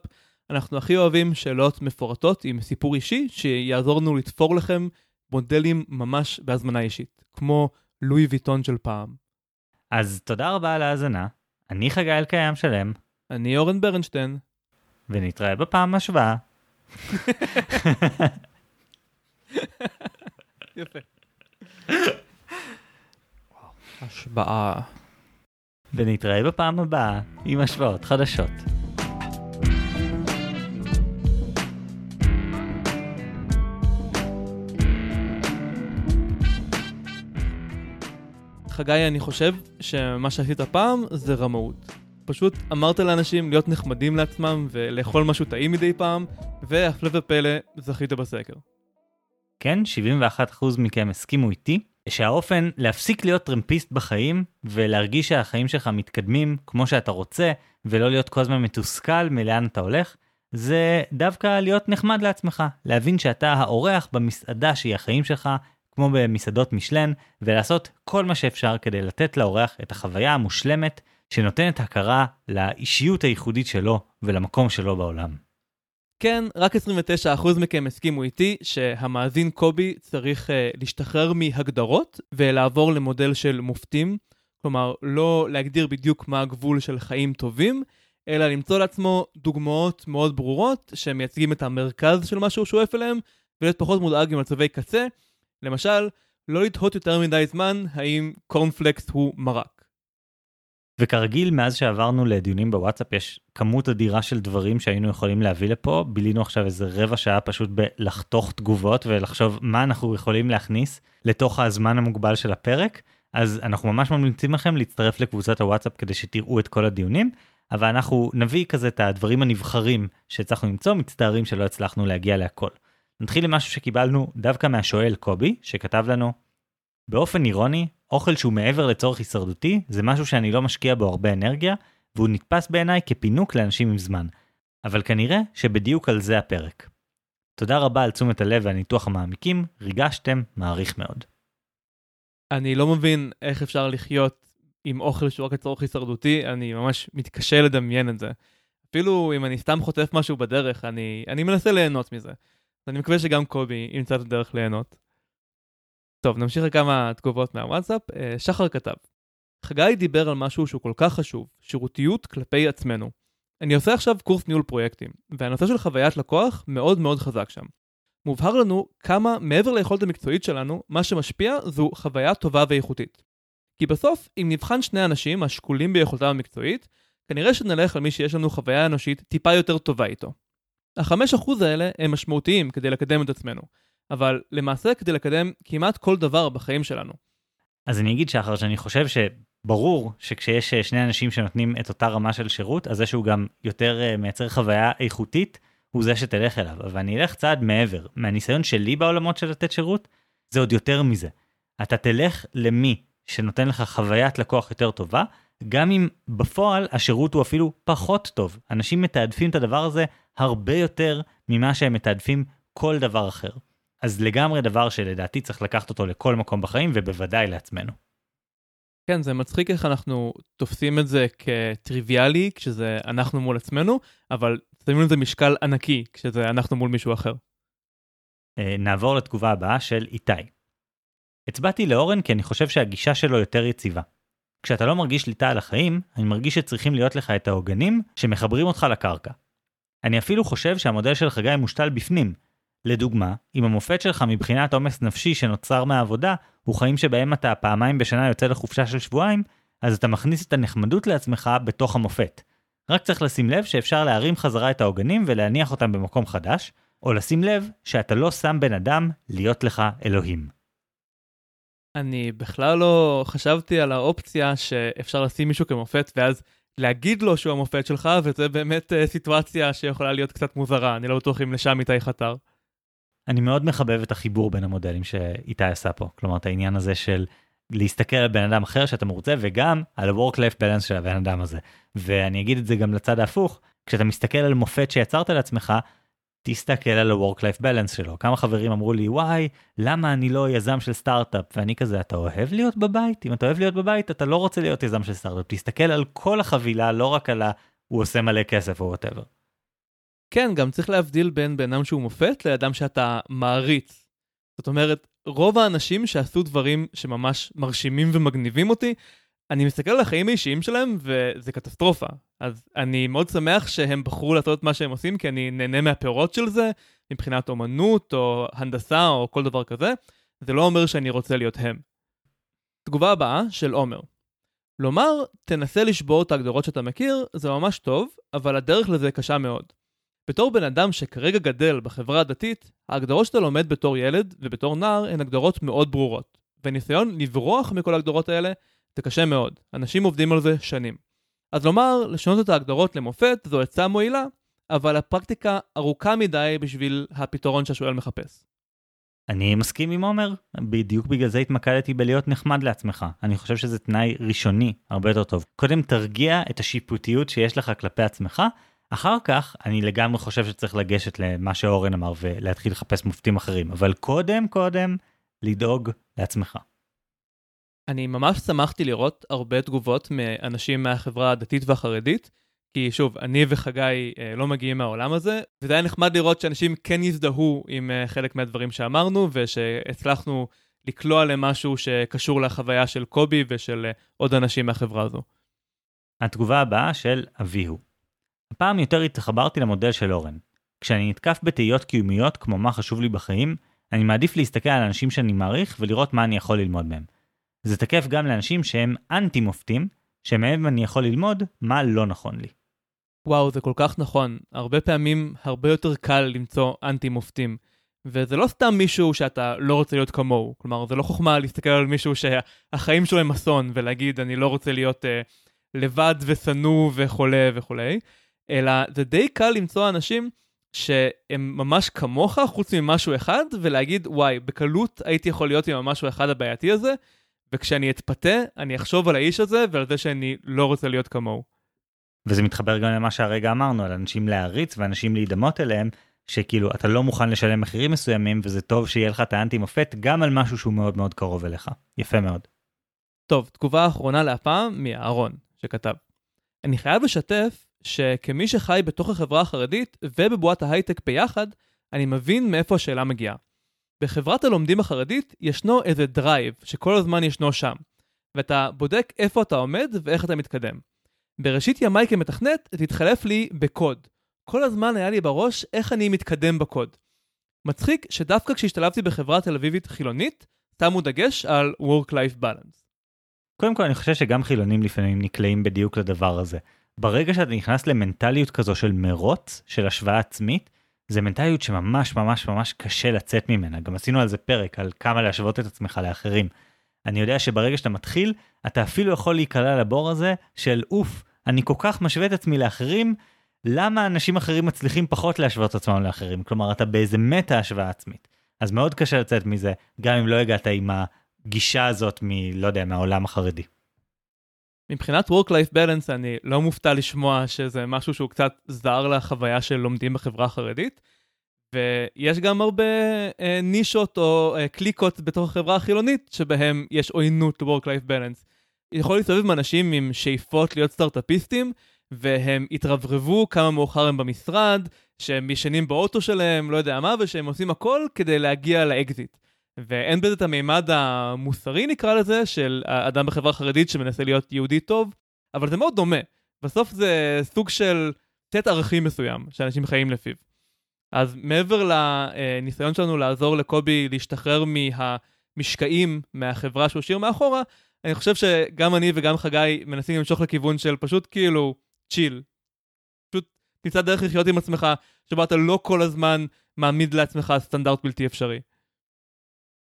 אנחנו הכי אוהבים שאלות מפורטות עם סיפור אישי, שיעזור לנו לתפור לכם מודלים ממש בהזמנה אישית, כמו לואי ויטון של פעם. אז תודה רבה על ההאזנה, אני חגי אלקיים שלם. אני אורן ברנשטיין. ונתראה בפעם השוואה. יפה. השבעה. ונתראה בפעם הבאה עם השוואות חדשות. חגי, אני חושב שמה שעשית פעם זה רמאות. פשוט אמרת לאנשים להיות נחמדים לעצמם ולאכול משהו טעים מדי פעם, והפלא ופלא, זכית בסקר. כן, 71% מכם הסכימו איתי שהאופן להפסיק להיות טרמפיסט בחיים ולהרגיש שהחיים שלך מתקדמים כמו שאתה רוצה ולא להיות כל הזמן מתוסכל מלאן אתה הולך, זה דווקא להיות נחמד לעצמך, להבין שאתה האורח במסעדה שהיא החיים שלך, כמו במסעדות משלן, ולעשות כל מה שאפשר כדי לתת לאורח את החוויה המושלמת שנותנת הכרה לאישיות הייחודית שלו ולמקום שלו בעולם. כן, רק 29% מכם הסכימו איתי שהמאזין קובי צריך uh, להשתחרר מהגדרות ולעבור למודל של מופתים. כלומר, לא להגדיר בדיוק מה הגבול של חיים טובים, אלא למצוא לעצמו דוגמאות מאוד ברורות שמייצגים את המרכז של מה שהוא שואף אליהם, ולהיות פחות מודאג ממצבי קצה. למשל, לא לתהות יותר מדי זמן האם קורנפלקס הוא מרק. וכרגיל, מאז שעברנו לדיונים בוואטסאפ, יש כמות אדירה של דברים שהיינו יכולים להביא לפה. בילינו עכשיו איזה רבע שעה פשוט בלחתוך תגובות ולחשוב מה אנחנו יכולים להכניס לתוך הזמן המוגבל של הפרק. אז אנחנו ממש ממליצים לכם להצטרף לקבוצת הוואטסאפ כדי שתראו את כל הדיונים, אבל אנחנו נביא כזה את הדברים הנבחרים שהצלחנו למצוא, מצטערים שלא הצלחנו להגיע להכל. נתחיל עם משהו שקיבלנו דווקא מהשואל קובי, שכתב לנו, באופן אירוני, אוכל שהוא מעבר לצורך הישרדותי, זה משהו שאני לא משקיע בו הרבה אנרגיה, והוא נתפס בעיניי כפינוק לאנשים עם זמן. אבל כנראה שבדיוק על זה הפרק. תודה רבה על תשומת הלב והניתוח המעמיקים, ריגשתם, מעריך מאוד. אני לא מבין איך אפשר לחיות עם אוכל שהוא רק לצורך הישרדותי, אני ממש מתקשה לדמיין את זה. אפילו אם אני סתם חוטף משהו בדרך, אני, אני מנסה ליהנות מזה. אני מקווה שגם קובי ימצא את הדרך ליהנות. טוב, נמשיך לכמה תגובות מהוואטסאפ. אה, שחר כתב, חגי דיבר על משהו שהוא כל כך חשוב, שירותיות כלפי עצמנו. אני עושה עכשיו קורס ניהול פרויקטים, והנושא של חוויית לקוח מאוד מאוד חזק שם. מובהר לנו כמה מעבר ליכולת המקצועית שלנו, מה שמשפיע זו חוויה טובה ואיכותית. כי בסוף, אם נבחן שני אנשים השקולים ביכולתם המקצועית, כנראה שנלך על מי שיש לנו חוויה אנושית טיפה יותר טובה איתו. החמש אחוז האלה הם משמעותיים כדי לקדם את עצמנו, אבל למעשה כדי לקדם כמעט כל דבר בחיים שלנו. אז אני אגיד שחר שאני חושב שברור שכשיש אה, שני אנשים שנותנים את אותה רמה של שירות, אז זה שהוא גם יותר אה, מייצר חוויה איכותית, הוא זה שתלך אליו. אבל אני אלך צעד מעבר. מהניסיון שלי בעולמות של לתת שירות, זה עוד יותר מזה. אתה תלך למי שנותן לך חוויית לקוח יותר טובה, גם אם בפועל השירות הוא אפילו פחות טוב. אנשים מתעדפים את הדבר הזה הרבה יותר ממה שהם מתעדפים כל דבר אחר. אז לגמרי דבר שלדעתי צריך לקחת אותו לכל מקום בחיים ובוודאי לעצמנו. כן, זה מצחיק איך אנחנו תופסים את זה כטריוויאלי כשזה אנחנו מול עצמנו, אבל שמים לזה משקל ענקי כשזה אנחנו מול מישהו אחר. אה, נעבור לתגובה הבאה של איתי. הצבעתי לאורן כי אני חושב שהגישה שלו יותר יציבה. כשאתה לא מרגיש שליטה על החיים, אני מרגיש שצריכים להיות לך את העוגנים שמחברים אותך לקרקע. אני אפילו חושב שהמודל של חגי מושתל בפנים. לדוגמה, אם המופת שלך מבחינת עומס נפשי שנוצר מהעבודה, הוא חיים שבהם אתה פעמיים בשנה יוצא לחופשה של שבועיים, אז אתה מכניס את הנחמדות לעצמך בתוך המופת. רק צריך לשים לב שאפשר להרים חזרה את העוגנים ולהניח אותם במקום חדש, או לשים לב שאתה לא שם בן אדם להיות לך אלוהים. אני בכלל לא חשבתי על האופציה שאפשר לשים מישהו כמופת ואז להגיד לו שהוא המופת שלך, וזה באמת uh, סיטואציה שיכולה להיות קצת מוזרה, אני לא בטוח אם לשם איתי חתר. אני מאוד מחבב את החיבור בין המודלים שאיתי עשה פה, כלומר את העניין הזה של להסתכל על בן אדם אחר שאתה מרוצה וגם על ה-work-life balance של הבן אדם הזה. ואני אגיד את זה גם לצד ההפוך, כשאתה מסתכל על מופת שיצרת לעצמך, תסתכל על ה-work-life balance שלו. כמה חברים אמרו לי, וואי, למה אני לא יזם של סטארט-אפ? ואני כזה, אתה אוהב להיות בבית? אם אתה אוהב להיות בבית, אתה לא רוצה להיות יזם של סטארט-אפ. תסתכל על כל החבילה, לא רק על ה... הוא עושה מלא כסף או whatever. כן, גם צריך להבדיל בין בן אדם שהוא מופת לאדם שאתה מעריץ. זאת אומרת, רוב האנשים שעשו דברים שממש מרשימים ומגניבים אותי, אני מסתכל על החיים האישיים שלהם וזה קטסטרופה. אז אני מאוד שמח שהם בחרו לעשות את מה שהם עושים, כי אני נהנה מהפירות של זה, מבחינת אומנות או הנדסה או כל דבר כזה. זה לא אומר שאני רוצה להיות הם. תגובה הבאה של עומר. לומר, תנסה לשבור את ההגדרות שאתה מכיר, זה ממש טוב, אבל הדרך לזה קשה מאוד. בתור בן אדם שכרגע גדל בחברה הדתית, ההגדרות שאתה לומד בתור ילד ובתור נער הן הגדרות מאוד ברורות. וניסיון לברוח מכל ההגדרות האלה זה קשה מאוד. אנשים עובדים על זה שנים. אז לומר, לשנות את ההגדרות למופת זו עצה מועילה, אבל הפרקטיקה ארוכה מדי בשביל הפתרון שהשואל מחפש. אני מסכים עם עומר, בדיוק בגלל זה התמקדתי בלהיות נחמד לעצמך. אני חושב שזה תנאי ראשוני הרבה יותר טוב. קודם תרגיע את השיפוטיות שיש לך כלפי עצמך, אחר כך אני לגמרי חושב שצריך לגשת למה שאורן אמר ולהתחיל לחפש מופתים אחרים, אבל קודם קודם לדאוג לעצמך. אני ממש שמחתי לראות הרבה תגובות מאנשים מהחברה הדתית והחרדית, כי שוב, אני וחגי אה, לא מגיעים מהעולם הזה, וזה היה נחמד לראות שאנשים כן יזדהו עם אה, חלק מהדברים שאמרנו, ושהצלחנו לקלוע למשהו שקשור לחוויה של קובי ושל אה, עוד אנשים מהחברה הזו. התגובה הבאה של אביהו. הפעם יותר התחברתי למודל של אורן. כשאני נתקף בתהיות קיומיות כמו מה חשוב לי בחיים, אני מעדיף להסתכל על אנשים שאני מעריך ולראות מה אני יכול ללמוד מהם. זה תקף גם לאנשים שהם אנטי מופתים, שמהם אני יכול ללמוד מה לא נכון לי. וואו, זה כל כך נכון. הרבה פעמים הרבה יותר קל למצוא אנטי מופתים. וזה לא סתם מישהו שאתה לא רוצה להיות כמוהו. כלומר, זה לא חוכמה להסתכל על מישהו שהחיים שלו הם אסון, ולהגיד, אני לא רוצה להיות uh, לבד ושנוא וחולה וכולי, אלא זה די קל למצוא אנשים שהם ממש כמוך, חוץ ממשהו אחד, ולהגיד, וואי, בקלות הייתי יכול להיות עם המשהו האחד הבעייתי הזה, וכשאני אתפתה, אני אחשוב על האיש הזה ועל זה שאני לא רוצה להיות כמוהו. וזה מתחבר גם למה שהרגע אמרנו, על אנשים להעריץ ואנשים להידמות אליהם, שכאילו אתה לא מוכן לשלם מחירים מסוימים, וזה טוב שיהיה לך את האנטי מופת גם על משהו שהוא מאוד מאוד קרוב אליך. יפה מאוד. טוב, תגובה אחרונה להפעם מאהרון, שכתב. אני חייב לשתף שכמי שחי בתוך החברה החרדית ובבועת ההייטק ביחד, אני מבין מאיפה השאלה מגיעה. בחברת הלומדים החרדית ישנו איזה drive שכל הזמן ישנו שם, ואתה בודק איפה אתה עומד ואיך אתה מתקדם. בראשית ימיי כמתכנת זה התחלף לי בקוד. כל הזמן היה לי בראש איך אני מתקדם בקוד. מצחיק שדווקא כשהשתלבתי בחברה תל אביבית חילונית, שמו דגש על Work-Life Balance. קודם כל אני חושב שגם חילונים לפעמים נקלעים בדיוק לדבר הזה. ברגע שאתה נכנס למנטליות כזו של מרוץ, של השוואה עצמית, זה מנטליות שממש ממש ממש קשה לצאת ממנה. גם עשינו על זה פרק, על כמה להשוות את עצמך לאחרים. אני יודע שברגע שאתה מתחיל, אתה אפילו יכול להיקלע לבור הזה של אוף, אני כל כך משווה את עצמי לאחרים, למה אנשים אחרים מצליחים פחות להשוות את עצמם לאחרים? כלומר, אתה באיזה מטה השוואה עצמית. אז מאוד קשה לצאת מזה, גם אם לא הגעת עם הגישה הזאת מ... לא יודע, מהעולם החרדי. מבחינת Work-Life Balance אני לא מופתע לשמוע שזה משהו שהוא קצת זר לחוויה של לומדים בחברה החרדית. ויש גם הרבה אה, נישות או אה, קליקות בתוך החברה החילונית שבהם יש עוינות ל-Work-Life Balance. יכול להסתובב עם אנשים עם שאיפות להיות סטארט-אפיסטים, והם התרברבו כמה מאוחר הם במשרד, שהם ישנים באוטו שלהם, לא יודע מה, ושהם עושים הכל כדי להגיע לאקזיט. ואין בזה את המימד המוסרי נקרא לזה, של האדם בחברה חרדית שמנסה להיות יהודי טוב, אבל זה מאוד דומה. בסוף זה סוג של סט ערכים מסוים, שאנשים חיים לפיו. אז מעבר לניסיון שלנו לעזור לקובי להשתחרר מהמשקעים מהחברה שהוא השאיר מאחורה, אני חושב שגם אני וגם חגי מנסים למשוך לכיוון של פשוט כאילו צ'יל. פשוט תמצא דרך לחיות עם עצמך, שבה אתה לא כל הזמן מעמיד לעצמך סטנדרט בלתי אפשרי.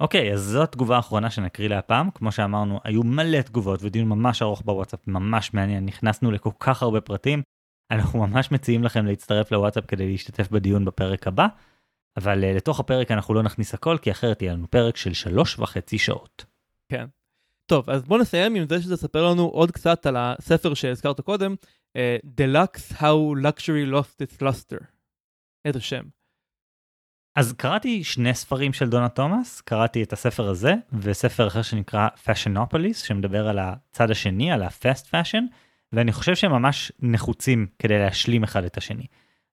אוקיי, okay, אז זו התגובה האחרונה שנקריא להפעם. כמו שאמרנו, היו מלא תגובות ודיון ממש ארוך בוואטסאפ, ממש מעניין, נכנסנו לכל כך הרבה פרטים. אנחנו ממש מציעים לכם להצטרף לוואטסאפ כדי להשתתף בדיון בפרק הבא, אבל uh, לתוך הפרק אנחנו לא נכניס הכל, כי אחרת יהיה לנו פרק של שלוש וחצי שעות. כן. טוב, אז בוא נסיים עם זה שתספר לנו עוד קצת על הספר שהזכרת קודם, uh, Deluxe How Luxury Lost Its Luster. איזה שם. אז קראתי שני ספרים של דונה תומאס, קראתי את הספר הזה וספר אחר שנקרא Fashionopolis שמדבר על הצד השני, על ה-Fast Fashion, ואני חושב שהם ממש נחוצים כדי להשלים אחד את השני.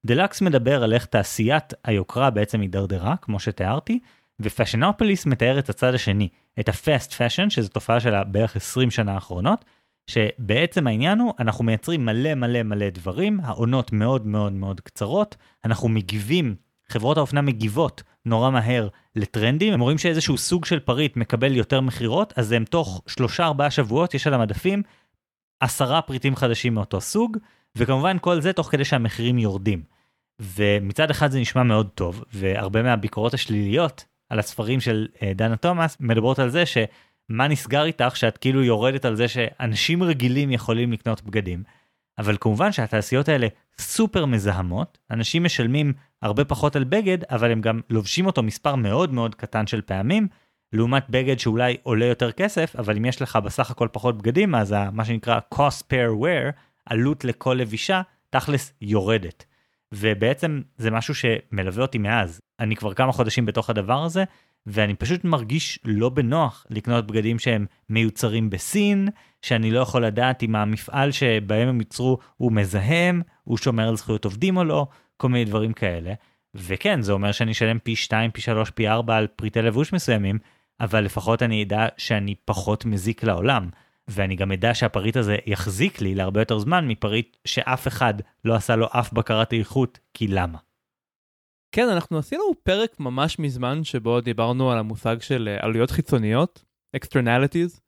דלקס מדבר על איך תעשיית היוקרה בעצם הידרדרה, כמו שתיארתי, ופאשנופוליס מתאר את הצד השני, את ה-Fast Fashion, שזו תופעה של בערך 20 שנה האחרונות, שבעצם העניין הוא, אנחנו מייצרים מלא מלא מלא דברים, העונות מאוד מאוד מאוד קצרות, אנחנו מגיבים חברות האופנה מגיבות נורא מהר לטרנדים, הם רואים שאיזשהו סוג של פריט מקבל יותר מכירות, אז הם תוך שלושה ארבעה שבועות יש על המדפים עשרה פריטים חדשים מאותו סוג, וכמובן כל זה תוך כדי שהמחירים יורדים. ומצד אחד זה נשמע מאוד טוב, והרבה מהביקורות השליליות על הספרים של uh, דנה תומאס מדברות על זה שמה נסגר איתך שאת כאילו יורדת על זה שאנשים רגילים יכולים לקנות בגדים. אבל כמובן שהתעשיות האלה סופר מזהמות, אנשים משלמים הרבה פחות על בגד, אבל הם גם לובשים אותו מספר מאוד מאוד קטן של פעמים, לעומת בגד שאולי עולה יותר כסף, אבל אם יש לך בסך הכל פחות בגדים, אז מה שנקרא cost per wear, עלות לכל לבישה, תכלס יורדת. ובעצם זה משהו שמלווה אותי מאז. אני כבר כמה חודשים בתוך הדבר הזה, ואני פשוט מרגיש לא בנוח לקנות בגדים שהם מיוצרים בסין, שאני לא יכול לדעת אם המפעל שבהם הם ייצרו הוא מזהם, הוא שומר על זכויות עובדים או לא, כל מיני דברים כאלה. וכן, זה אומר שאני אשלם פי 2, פי 3, פי 4 על פריטי לבוש מסוימים, אבל לפחות אני אדע שאני פחות מזיק לעולם. ואני גם אדע שהפריט הזה יחזיק לי להרבה יותר זמן מפריט שאף אחד לא עשה לו אף בקרת איכות, כי למה? כן, אנחנו עשינו פרק ממש מזמן שבו דיברנו על המושג של אה, עלויות חיצוניות, externalities,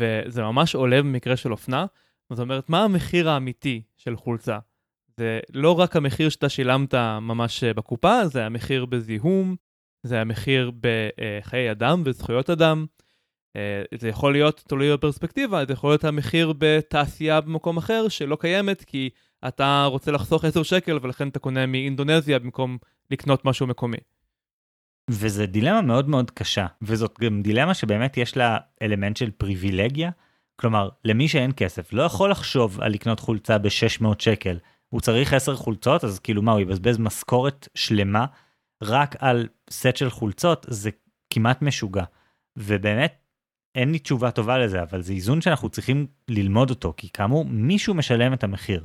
וזה ממש עולה במקרה של אופנה. זאת אומרת, מה המחיר האמיתי של חולצה? זה לא רק המחיר שאתה שילמת ממש אה, בקופה, זה המחיר בזיהום, זה המחיר בחיי אדם וזכויות אדם. אה, זה יכול להיות, תלוי בפרספקטיבה, זה יכול להיות המחיר בתעשייה במקום אחר שלא קיימת כי אתה רוצה לחסוך 10 שקל ולכן אתה קונה מאינדונזיה במקום לקנות משהו מקומי. וזה דילמה מאוד מאוד קשה, וזאת גם דילמה שבאמת יש לה אלמנט של פריבילגיה. כלומר, למי שאין כסף לא יכול לחשוב על לקנות חולצה ב-600 שקל. הוא צריך 10 חולצות, אז כאילו מה, הוא יבזבז משכורת שלמה רק על סט של חולצות? זה כמעט משוגע. ובאמת, אין לי תשובה טובה לזה, אבל זה איזון שאנחנו צריכים ללמוד אותו, כי כאמור, מישהו משלם את המחיר.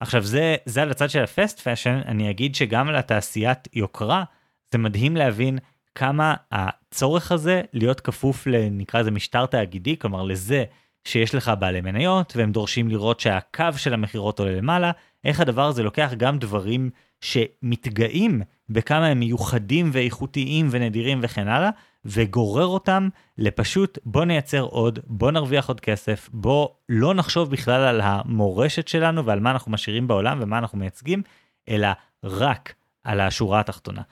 עכשיו זה, זה על הצד של ה fast fashion, אני אגיד שגם לתעשיית יוקרה, זה מדהים להבין כמה הצורך הזה להיות כפוף לנקרא לזה משטר תאגידי, כלומר לזה שיש לך בעלי מניות והם דורשים לראות שהקו של המכירות עולה למעלה, איך הדבר הזה לוקח גם דברים שמתגאים בכמה הם מיוחדים ואיכותיים ונדירים וכן הלאה, וגורר אותם לפשוט בוא נייצר עוד, בוא נרוויח עוד כסף, בוא לא נחשוב בכלל על המורשת שלנו ועל מה אנחנו משאירים בעולם ומה אנחנו מייצגים, אלא רק על השורה התחתונה.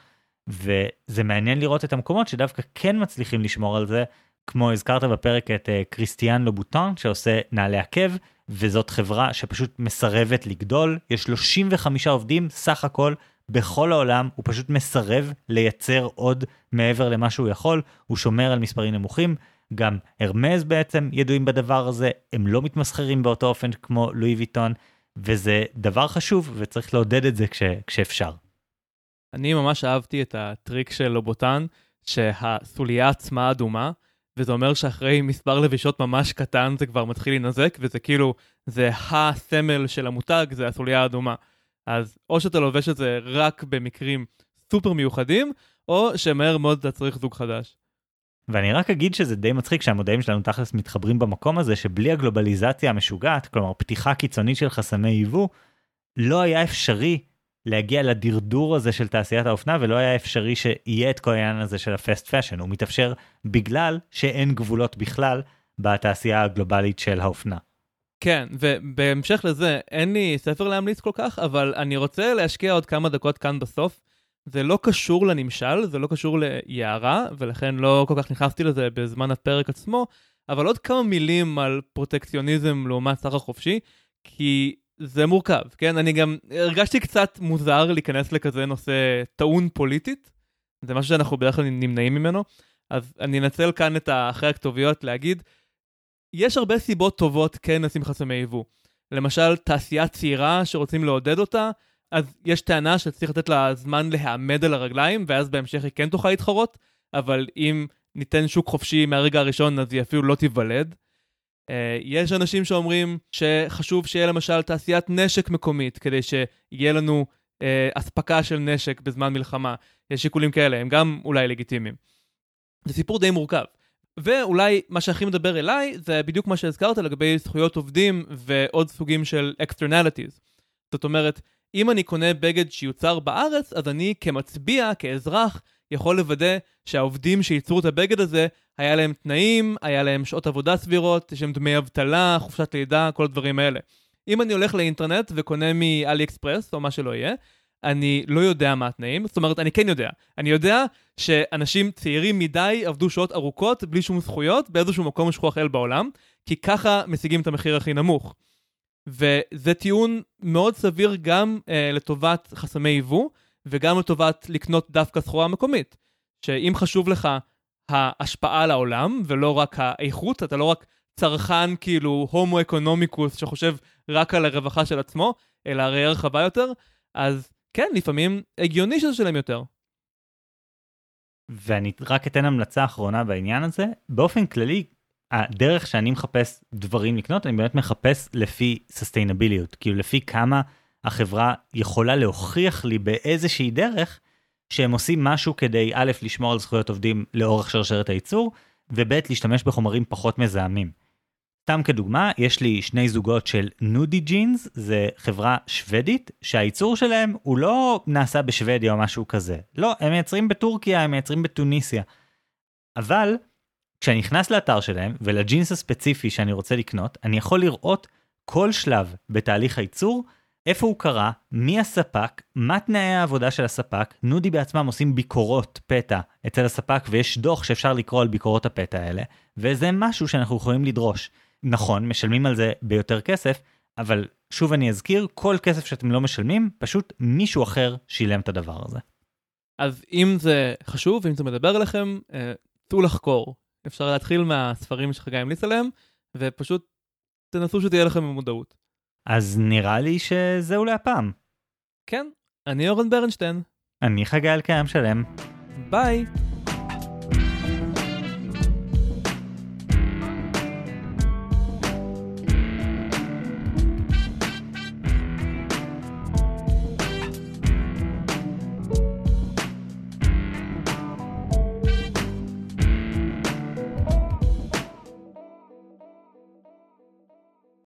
וזה מעניין לראות את המקומות שדווקא כן מצליחים לשמור על זה, כמו הזכרת בפרק את uh, קריסטיאן לובוטון שעושה נעלי עקב, וזאת חברה שפשוט מסרבת לגדול, יש 35 עובדים סך הכל בכל העולם, הוא פשוט מסרב לייצר עוד מעבר למה שהוא יכול, הוא שומר על מספרים נמוכים. גם הרמז בעצם ידועים בדבר הזה, הם לא מתמסחרים באותו אופן כמו לואי ויטון, וזה דבר חשוב וצריך לעודד את זה כש, כשאפשר. אני ממש אהבתי את הטריק של לובוטן, שהסוליה עצמה אדומה, וזה אומר שאחרי מספר לבישות ממש קטן זה כבר מתחיל להינזק, וזה כאילו, זה הסמל של המותג, זה הסוליה האדומה. אז או שאתה לובש את זה רק במקרים סופר מיוחדים, או שמהר מאוד אתה צריך זוג חדש. ואני רק אגיד שזה די מצחיק שהמודעים שלנו תכלס מתחברים במקום הזה שבלי הגלובליזציה המשוגעת, כלומר פתיחה קיצונית של חסמי ייבוא, לא היה אפשרי להגיע לדרדור הזה של תעשיית האופנה ולא היה אפשרי שיהיה את כל העניין הזה של ה fast fashion, הוא מתאפשר בגלל שאין גבולות בכלל בתעשייה הגלובלית של האופנה. כן, ובהמשך לזה, אין לי ספר להמליץ כל כך, אבל אני רוצה להשקיע עוד כמה דקות כאן בסוף. זה לא קשור לנמשל, זה לא קשור ליערה, ולכן לא כל כך נכנסתי לזה בזמן הפרק עצמו, אבל עוד כמה מילים על פרוטקציוניזם לעומת סחר חופשי, כי זה מורכב, כן? אני גם הרגשתי קצת מוזר להיכנס לכזה נושא טעון פוליטית, זה משהו שאנחנו בדרך כלל נמנעים ממנו, אז אני אנצל כאן את אחרי הכתוביות להגיד, יש הרבה סיבות טובות כן לשים חסמי יבוא. למשל, תעשייה צעירה שרוצים לעודד אותה, אז יש טענה שצריך לתת לה זמן להעמד על הרגליים, ואז בהמשך היא כן תוכל להתחרות, אבל אם ניתן שוק חופשי מהרגע הראשון, אז היא אפילו לא תיוולד. Uh, יש אנשים שאומרים שחשוב שיהיה למשל תעשיית נשק מקומית, כדי שיהיה לנו uh, אספקה של נשק בזמן מלחמה. יש שיקולים כאלה, הם גם אולי לגיטימיים. זה סיפור די מורכב. ואולי מה שהכי מדבר אליי זה בדיוק מה שהזכרת לגבי זכויות עובדים ועוד סוגים של externalities. זאת אומרת, אם אני קונה בגד שיוצר בארץ, אז אני כמצביע, כאזרח, יכול לוודא שהעובדים שייצרו את הבגד הזה, היה להם תנאים, היה להם שעות עבודה סבירות, יש להם דמי אבטלה, חופשת לידה, כל הדברים האלה. אם אני הולך לאינטרנט וקונה מאלי אקספרס, או מה שלא יהיה, אני לא יודע מה התנאים, זאת אומרת, אני כן יודע. אני יודע שאנשים צעירים מדי עבדו שעות ארוכות בלי שום זכויות באיזשהו מקום שכוח אל בעולם, כי ככה משיגים את המחיר הכי נמוך. וזה טיעון מאוד סביר גם אה, לטובת חסמי ייבוא, וגם לטובת לקנות דווקא סחורה מקומית. שאם חשוב לך ההשפעה על העולם, ולא רק האיכות, אתה לא רק צרכן כאילו הומו אקונומיקוס שחושב רק על הרווחה של עצמו, אלא ראייה רחבה יותר, אז כן, לפעמים הגיוני שזה שלם יותר. ואני רק אתן המלצה אחרונה בעניין הזה. באופן כללי, הדרך שאני מחפש דברים לקנות, אני באמת מחפש לפי סוסטיינביליות, כאילו לפי כמה החברה יכולה להוכיח לי באיזושהי דרך שהם עושים משהו כדי א', לשמור על זכויות עובדים לאורך שרשרת הייצור, וב', להשתמש בחומרים פחות מזהמים. סתם כדוגמה, יש לי שני זוגות של נודי ג'ינס, זה חברה שוודית, שהייצור שלהם הוא לא נעשה בשוודיה או משהו כזה. לא, הם מייצרים בטורקיה, הם מייצרים בתוניסיה. אבל, כשאני נכנס לאתר שלהם, ולג'ינס הספציפי שאני רוצה לקנות, אני יכול לראות כל שלב בתהליך הייצור, איפה הוא קרה, מי הספק, מה תנאי העבודה של הספק, נודי בעצמם עושים ביקורות פתע אצל הספק ויש דוח שאפשר לקרוא על ביקורות הפתע האלה, וזה משהו שאנחנו יכולים לדרוש. נכון, משלמים על זה ביותר כסף, אבל שוב אני אזכיר, כל כסף שאתם לא משלמים, פשוט מישהו אחר שילם את הדבר הזה. אז אם זה חשוב, אם זה מדבר אליכם, אה, צאו לחקור. אפשר להתחיל מהספרים שחגי המליץ עליהם, ופשוט תנסו שתהיה לכם במודעות. אז נראה לי שזהו להפעם. כן, אני אורן ברנשטיין. אני חגי אלקיים שלם. ביי!